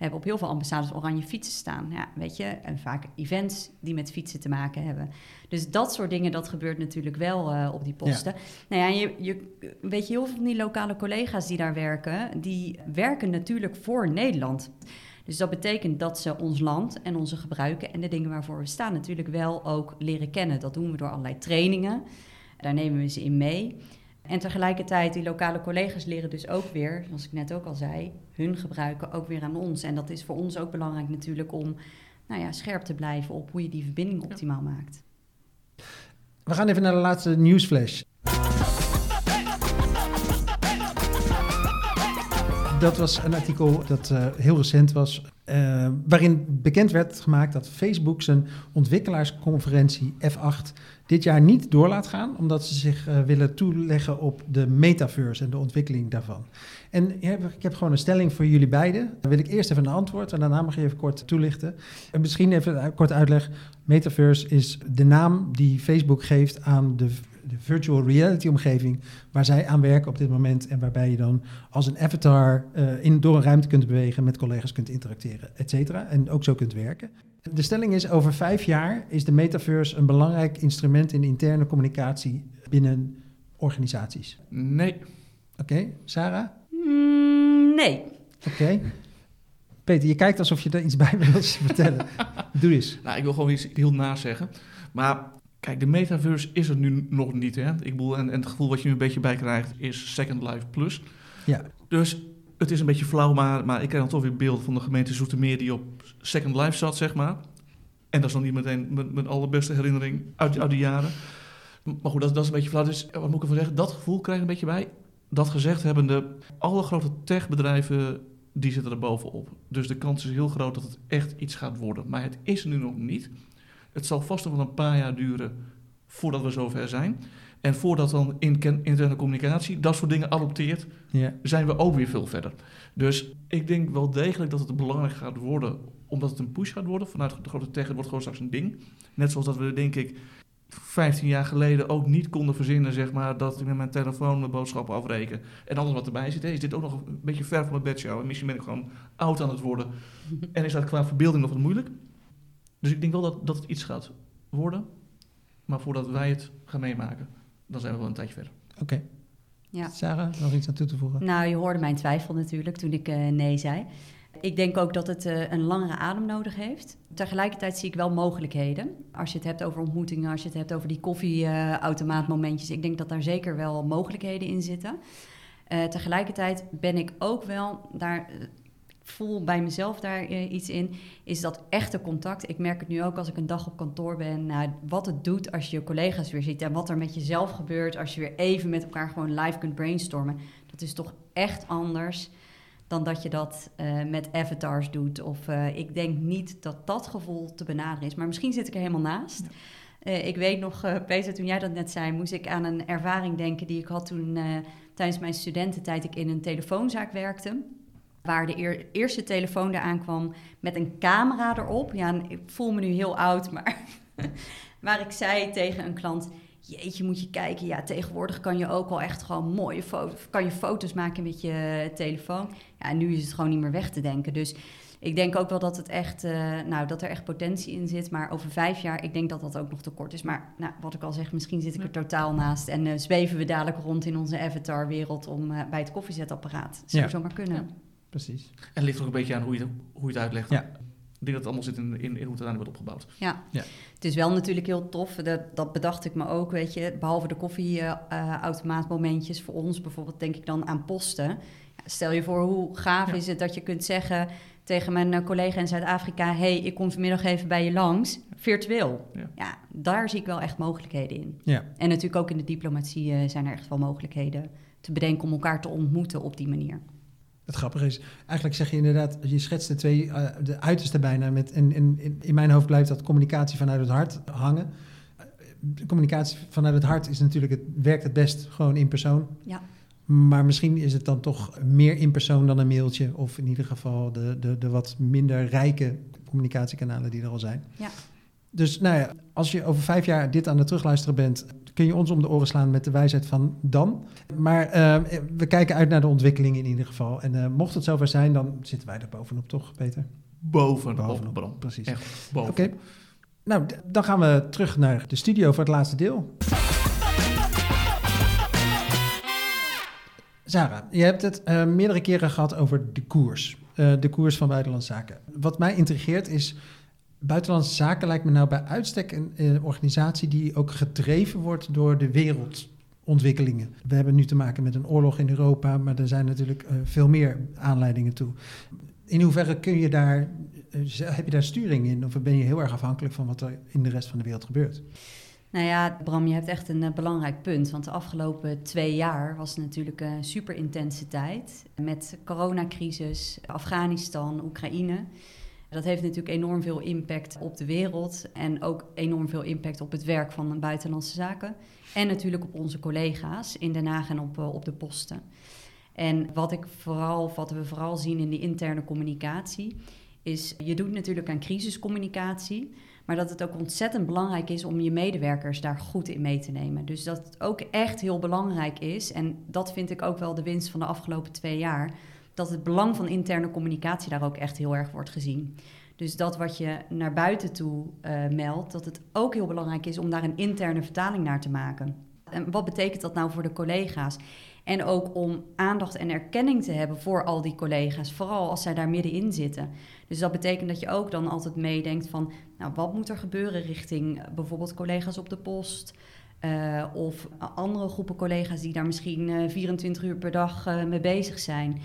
We hebben op heel veel ambassades oranje fietsen staan. Ja, weet je, en vaak events die met fietsen te maken hebben. Dus dat soort dingen, dat gebeurt natuurlijk wel uh, op die posten. Ja. Nou ja, je, je, weet je, heel veel van die lokale collega's die daar werken, die werken natuurlijk voor Nederland. Dus dat betekent dat ze ons land en onze gebruiken en de dingen waarvoor we staan natuurlijk wel ook leren kennen. Dat doen we door allerlei trainingen. Daar nemen we ze in mee. En tegelijkertijd, die lokale collega's leren dus ook weer, zoals ik net ook al zei, hun gebruiken ook weer aan ons. En dat is voor ons ook belangrijk natuurlijk om nou ja, scherp te blijven op hoe je die verbinding optimaal maakt. We gaan even naar de laatste nieuwsflash. dat was een artikel dat uh, heel recent was, uh, waarin bekend werd gemaakt dat Facebook zijn ontwikkelaarsconferentie F8 dit jaar niet door laat gaan, omdat ze zich uh, willen toeleggen op de metaverse en de ontwikkeling daarvan. En ik heb gewoon een stelling voor jullie beiden. Dan wil ik eerst even een antwoord en daarna mag je even kort toelichten. En misschien even een kort uitleg. Metaverse is de naam die Facebook geeft aan de de virtual reality omgeving waar zij aan werken op dit moment en waarbij je dan als een avatar uh, in, door een ruimte kunt bewegen, met collega's kunt interacteren, et cetera, en ook zo kunt werken. De stelling is, over vijf jaar is de metaverse een belangrijk instrument in interne communicatie binnen organisaties. Nee. Oké, okay. Sarah? Mm, nee. Oké. Okay. Peter, je kijkt alsof je er iets bij wilt vertellen. Doe eens. Nou, ik wil gewoon iets heel na zeggen. Maar Kijk, de metaverse is er nu nog niet. Hè? Ik bedoel, en, en het gevoel wat je nu een beetje bij krijgt is Second Life Plus. Ja. Dus het is een beetje flauw, maar, maar ik krijg dan toch weer beeld van de gemeente Zoetermeer die op Second Life zat, zeg maar. En dat is dan niet meteen mijn, mijn allerbeste herinnering uit, uit die jaren. Maar goed, dat, dat is een beetje flauw. Dus wat moet ik ervan zeggen? Dat gevoel krijg ik een beetje bij. Dat gezegd hebbende, alle grote techbedrijven die zitten er bovenop. Dus de kans is heel groot dat het echt iets gaat worden. Maar het is er nu nog niet. Het zal vast nog wel een paar jaar duren voordat we zover zijn. En voordat dan in interne communicatie dat soort dingen adopteert, ja. zijn we ook weer veel verder. Dus ik denk wel degelijk dat het belangrijk gaat worden, omdat het een push gaat worden vanuit de grote tech. Het wordt gewoon straks een ding. Net zoals dat we, denk ik, 15 jaar geleden ook niet konden verzinnen, zeg maar, dat ik met mijn telefoon mijn boodschappen afreken. En alles wat erbij zit, is dit ook nog een beetje ver van mijn bedshow. En misschien ben ik gewoon oud aan het worden. en is dat qua verbeelding nog wat moeilijk. Dus ik denk wel dat, dat het iets gaat worden. Maar voordat wij het gaan meemaken, dan zijn we wel een tijdje verder. Oké. Okay. Ja. Sarah, nog iets aan toe te voegen? Nou, je hoorde mijn twijfel natuurlijk toen ik uh, nee zei. Ik denk ook dat het uh, een langere adem nodig heeft. Tegelijkertijd zie ik wel mogelijkheden. Als je het hebt over ontmoetingen, als je het hebt over die koffieautomaatmomentjes. ik denk dat daar zeker wel mogelijkheden in zitten. Uh, tegelijkertijd ben ik ook wel daar voel bij mezelf daar eh, iets in, is dat echte contact. Ik merk het nu ook als ik een dag op kantoor ben. Nou, wat het doet als je je collega's weer ziet en wat er met jezelf gebeurt als je weer even met elkaar gewoon live kunt brainstormen. Dat is toch echt anders dan dat je dat uh, met avatars doet. Of uh, ik denk niet dat dat gevoel te benaderen is. Maar misschien zit ik er helemaal naast. Ja. Uh, ik weet nog, Peter, toen jij dat net zei, moest ik aan een ervaring denken die ik had toen tijdens mijn studententijd ik in een telefoonzaak werkte. Waar de eer, eerste telefoon eraan kwam met een camera erop. Ja, ik voel me nu heel oud, maar waar ik zei tegen een klant: Jeetje, moet je kijken. Ja, tegenwoordig kan je ook al echt gewoon mooie foto's, kan je foto's maken met je telefoon. Ja, nu is het gewoon niet meer weg te denken. Dus ik denk ook wel dat het echt, uh, nou, dat er echt potentie in zit. Maar over vijf jaar, ik denk dat dat ook nog te kort is. Maar nou, wat ik al zeg, misschien zit ik er totaal naast. En uh, zweven we dadelijk rond in onze avatar-wereld om uh, bij het koffiezetapparaat. Zou ja. zomaar kunnen. Ja, precies. En het ligt er ook een beetje aan hoe je, hoe je het uitlegt. Ja. Ik denk dat het allemaal zit in, in, in hoe het uiteindelijk wordt opgebouwd. Ja. ja, het is wel natuurlijk heel tof. Dat, dat bedacht ik me ook, weet je. Behalve de koffieautomaatmomentjes voor ons bijvoorbeeld, denk ik dan aan posten. Stel je voor, hoe gaaf ja. is het dat je kunt zeggen tegen mijn collega in Zuid-Afrika... hey, ik kom vanmiddag even bij je langs, virtueel. Ja. ja. daar zie ik wel echt mogelijkheden in. Ja. En natuurlijk ook in de diplomatie uh, zijn er echt wel mogelijkheden te bedenken... om elkaar te ontmoeten op die manier. Het grappige is, eigenlijk zeg je inderdaad, je schetst de twee, uh, de uiterste bijna. Met, en, en, in mijn hoofd blijft dat communicatie vanuit het hart hangen. Uh, communicatie vanuit het hart is natuurlijk het, werkt het best gewoon in persoon. Ja. Maar misschien is het dan toch meer in persoon dan een mailtje. Of in ieder geval de, de, de wat minder rijke communicatiekanalen die er al zijn. Ja. Dus nou ja, als je over vijf jaar dit aan het terugluisteren bent, kun je ons om de oren slaan met de wijsheid van dan. Maar uh, we kijken uit naar de ontwikkeling in ieder geval. En uh, mocht het zover zijn, dan zitten wij er bovenop, toch, Peter? Bovenop, bovenop. Precies. Echt bovenop. Oké. Okay. Nou, dan gaan we terug naar de studio voor het laatste deel. Sarah, je hebt het uh, meerdere keren gehad over de koers. Uh, de koers van Buitenlandse Zaken. Wat mij intrigeert is Buitenlandse Zaken lijkt me nou bij uitstek een, organisatie die ook gedreven wordt door de wereldontwikkelingen. We hebben nu te maken met een oorlog in Europa, maar er zijn natuurlijk uh, veel meer aanleidingen toe. In hoeverre kun je daar, uh, heb je daar sturing in of ben je heel erg afhankelijk van wat er in de rest van de wereld gebeurt? Nou ja, Bram, je hebt echt een uh, belangrijk punt. Want de afgelopen twee jaar was natuurlijk een super intense tijd. Met coronacrisis, Afghanistan, Oekraïne. Dat heeft natuurlijk enorm veel impact op de wereld en ook enorm veel impact op het werk van de buitenlandse zaken. En natuurlijk op onze collega's in Den Haag en op, uh, op de posten. En wat, ik vooral, wat we vooral zien in die interne communicatie, is je doet natuurlijk aan crisiscommunicatie, maar dat het ook ontzettend belangrijk is om je medewerkers daar goed in mee te nemen. Dus dat het ook echt heel belangrijk is, en dat vind ik ook wel de winst van de afgelopen twee jaar dat het belang van interne communicatie daar ook echt heel erg wordt gezien. Dus dat wat je naar buiten toe uh, meldt, dat het ook heel belangrijk is om daar een interne vertaling naar te maken. En wat betekent dat nou voor de collega's? En ook om aandacht en erkenning te hebben voor al die collega's, vooral als zij daar middenin zitten. Dus dat betekent dat je ook dan altijd meedenkt van, nou, wat moet er gebeuren richting bijvoorbeeld collega's op de post, uh, of andere groepen collega's die daar misschien uh, 24 uur per dag mee bezig zijn.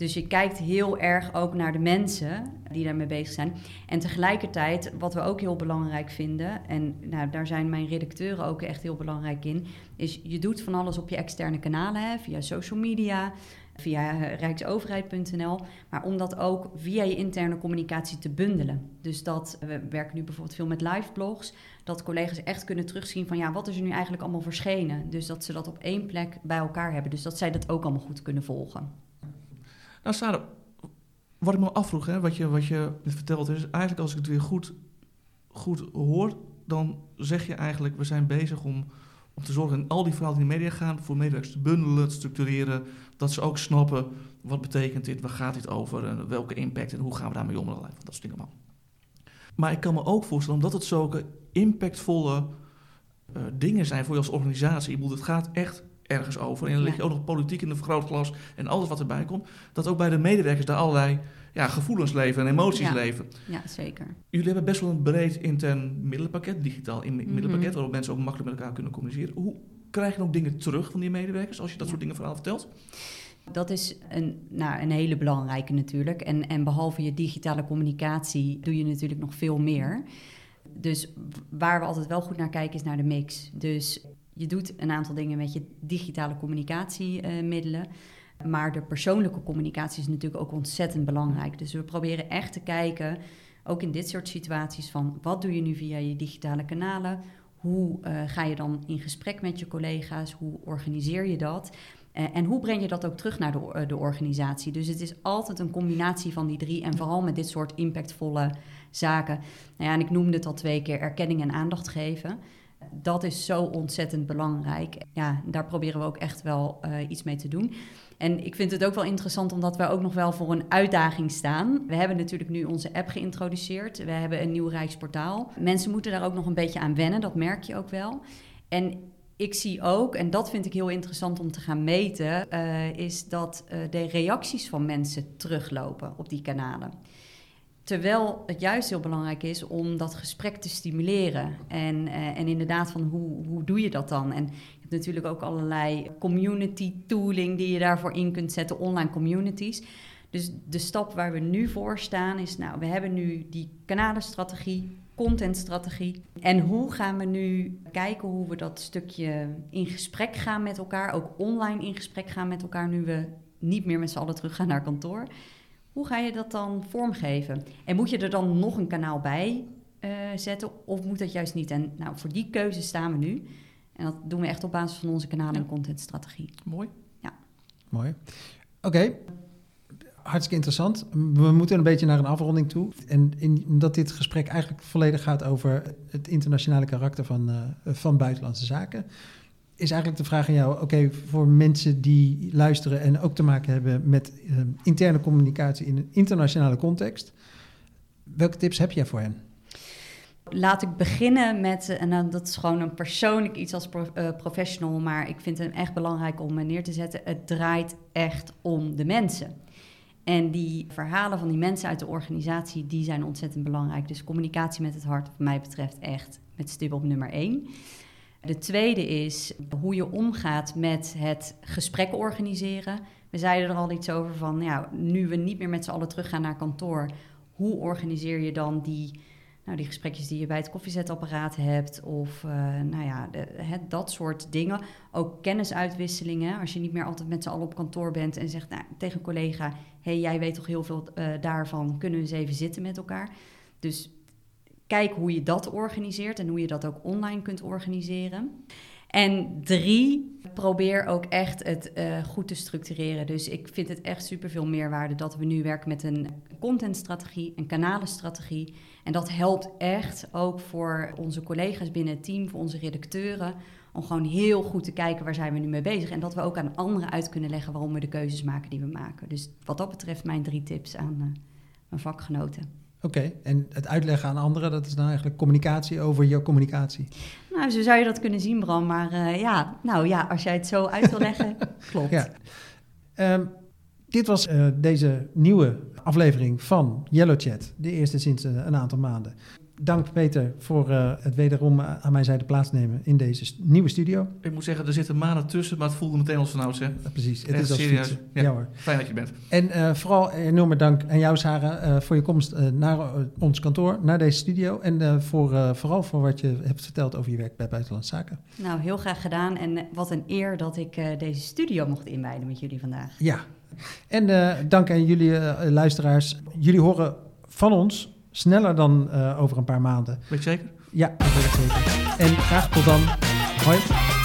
Dus je kijkt heel erg ook naar de mensen die daarmee bezig zijn. En tegelijkertijd, wat we ook heel belangrijk vinden, en nou, daar zijn mijn redacteuren ook echt heel belangrijk in, is je doet van alles op je externe kanalen, hè, via social media, via rijksoverheid.nl, maar om dat ook via je interne communicatie te bundelen. Dus dat, we werken nu bijvoorbeeld veel met live blogs, dat collega's echt kunnen terugzien van ja, wat is er nu eigenlijk allemaal verschenen? Dus dat ze dat op één plek bij elkaar hebben, dus dat zij dat ook allemaal goed kunnen volgen. Nou, Sarah, wat ik me afvroeg, hè, wat je, wat je vertelt, is eigenlijk als ik het weer goed, goed hoor, dan zeg je eigenlijk, we zijn bezig om, om te zorgen, en al die verhalen die in de media gaan, voor medewerkers te bundelen, te structureren, dat ze ook snappen, wat betekent dit, waar gaat dit over, en welke impact en hoe gaan we daarmee om, dat soort dingen allemaal. Maar ik kan me ook voorstellen, omdat het zulke impactvolle uh, dingen zijn voor je als organisatie, ik bedoel, het gaat echt ergens over. En dan lig je ook nog politiek in de vergrootglas en alles wat erbij komt. Dat ook bij de medewerkers daar allerlei ja, gevoelens leven en emoties ja. leven. Ja, zeker. Jullie hebben best wel een breed intern middelenpakket, digitaal in middelenpakket, mm -hmm. waarop mensen ook makkelijk met elkaar kunnen communiceren. Hoe krijg je ook dingen terug van die medewerkers als je dat soort dingen verhaal vertelt? Dat is een, nou, een hele belangrijke natuurlijk. En, en behalve je digitale communicatie doe je natuurlijk nog veel meer. Dus waar we altijd wel goed naar kijken is naar de mix. Dus je doet een aantal dingen met je digitale communicatiemiddelen. maar de persoonlijke communicatie is natuurlijk ook ontzettend belangrijk. Dus we proberen echt te kijken, ook in dit soort situaties, van wat doe je nu via je digitale kanalen? Hoe uh, ga je dan in gesprek met je collega's? Hoe organiseer je dat? Uh, en hoe breng je dat ook terug naar de, uh, de, organisatie? Dus het is altijd een combinatie van die drie. En vooral met dit soort impactvolle zaken. Nou ja, en ik noemde het al twee keer: erkenning en aandacht geven. Dat is zo ontzettend belangrijk. Ja, daar proberen we ook echt wel iets mee te doen. En ik vind het ook wel interessant omdat we ook nog wel voor een uitdaging staan. We hebben natuurlijk nu onze app geïntroduceerd. We hebben een nieuw Rijksportaal. Mensen moeten daar ook nog een beetje aan wennen, dat merk je ook wel. En ik zie ook, en dat vind ik heel interessant om te gaan meten, uh, is dat uh, de reacties van mensen teruglopen op die kanalen. Terwijl het juist heel belangrijk is om dat gesprek te stimuleren. En, uh, en inderdaad, van hoe, hoe doe je dat dan? En natuurlijk ook allerlei community tooling die je daarvoor in kunt zetten, online communities. Dus de stap waar we nu voor staan is, nou, we hebben nu die kanalenstrategie, contentstrategie. En hoe gaan we nu kijken hoe we dat stukje in gesprek gaan met elkaar, ook online in gesprek gaan met elkaar, nu we niet meer met z'n allen terug gaan naar kantoor. Hoe ga je dat dan vormgeven? En moet je er dan nog een kanaal bij uh, zetten of moet dat juist niet? En nou, voor die keuze staan we nu. En dat doen we echt op basis van onze kanalen en contentstrategie. Mooi. Ja. Mooi. Oké. Okay. Hartstikke interessant. We moeten een beetje naar een afronding toe. En in, omdat dit gesprek eigenlijk volledig gaat over het internationale karakter van, uh, van buitenlandse zaken, is eigenlijk de vraag aan jou: oké, voor mensen die luisteren en ook te maken hebben met uh, interne communicatie in een internationale context, welke tips heb jij voor hen? Laat ik beginnen met, en dat is gewoon een persoonlijk iets als uh, professional, maar ik vind het echt belangrijk om neer te zetten. Het draait echt om de mensen. En die verhalen van die mensen uit de organisatie, die zijn ontzettend belangrijk. Dus communicatie met het hart, wat mij betreft, echt met stip op nummer één. De tweede is hoe je omgaat met het gesprek organiseren. We zeiden er al iets over van, nu we niet meer met z'n allen teruggaan naar kantoor, hoe organiseer je dan die nou, die gesprekjes die je bij het koffiezetapparaat hebt. Of uh, nou ja, dat soort dingen. Ook kennisuitwisselingen. Als je niet meer altijd met z'n allen op kantoor bent en zegt nou, tegen een collega: hey, jij weet toch heel veel uh, daarvan. Kunnen we eens even zitten met elkaar? Dus kijk hoe je dat organiseert en hoe je dat ook online kunt organiseren. En drie, probeer ook echt het uh, goed te structureren. Dus ik vind het echt super veel meerwaarde dat we nu werken met een contentstrategie, een kanalenstrategie. En dat helpt echt ook voor onze collega's binnen het team, voor onze redacteuren. Om gewoon heel goed te kijken waar zijn we nu mee bezig. En dat we ook aan anderen uit kunnen leggen waarom we de keuzes maken die we maken. Dus wat dat betreft mijn drie tips aan uh, mijn vakgenoten. Oké, okay. en het uitleggen aan anderen, dat is dan eigenlijk communicatie over jouw communicatie? Nou, zo zou je dat kunnen zien, Bram. Maar uh, ja, nou ja, als jij het zo uit wil leggen, klopt. Ja. Um, dit was uh, deze nieuwe aflevering van Yellow Chat, de eerste sinds uh, een aantal maanden. Dank Peter voor uh, het wederom aan mijn zijde plaatsnemen in deze nieuwe studio. Ik moet zeggen, er zitten maanden tussen, maar het voelde meteen als vanouds. Hè? Ja, precies, het Echt is als serieus. Ja, Ja hoor. Fijn dat je bent. En uh, vooral enorme dank aan jou, Sarah, uh, voor je komst uh, naar ons kantoor, naar deze studio. En voor, vooral voor wat je hebt verteld over je werk bij Buitenlandse Zaken. Nou, heel graag gedaan. En wat een eer dat ik deze studio mocht inwijden met jullie vandaag. Ja. En dank aan jullie luisteraars. Jullie horen van ons sneller dan over een paar maanden. Weet je zeker? Ja, dat weet ik zeker. En graag tot dan. Hoi.